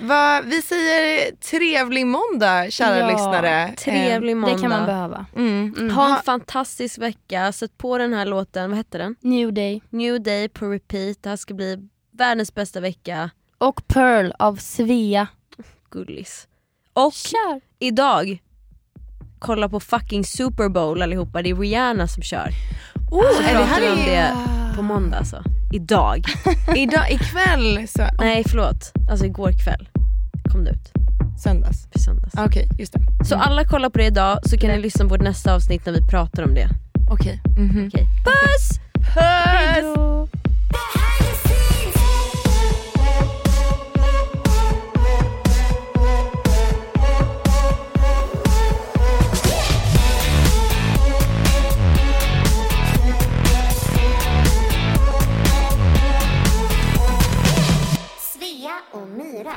[SPEAKER 3] Va, vi säger trevlig måndag kära
[SPEAKER 5] Ja,
[SPEAKER 3] lyssnare.
[SPEAKER 2] Trevlig måndag.
[SPEAKER 5] Det kan man behöva.
[SPEAKER 3] Eh, mm.
[SPEAKER 5] Mm.
[SPEAKER 2] Ha en fantastisk vecka. Sätt på den här låten, vad hette den?
[SPEAKER 5] New Day.
[SPEAKER 2] New Day på repeat. Det här ska bli världens bästa vecka.
[SPEAKER 5] Och Pearl av Svea.
[SPEAKER 2] Gullis. Och
[SPEAKER 5] Kör!
[SPEAKER 2] idag, kolla på fucking Super Bowl allihopa. Det är Rihanna som kör.
[SPEAKER 3] Oh,
[SPEAKER 2] Så
[SPEAKER 3] är det här
[SPEAKER 2] om
[SPEAKER 3] är-
[SPEAKER 2] det på måndag alltså. Idag.
[SPEAKER 3] Idag, ikväll, så,
[SPEAKER 2] Nej förlåt, alltså igår kväll kom det ut.
[SPEAKER 3] söndags.
[SPEAKER 2] För söndags.
[SPEAKER 3] Ah, Okej, just det.
[SPEAKER 2] Så alla kollar på det idag så kan ni lyssna på nästa avsnitt när vi pratar om det.
[SPEAKER 3] Okej. Mhm.
[SPEAKER 2] Okej. Puss!
[SPEAKER 3] Puss!
[SPEAKER 7] Svea och Myra.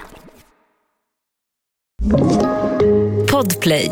[SPEAKER 1] Podplay.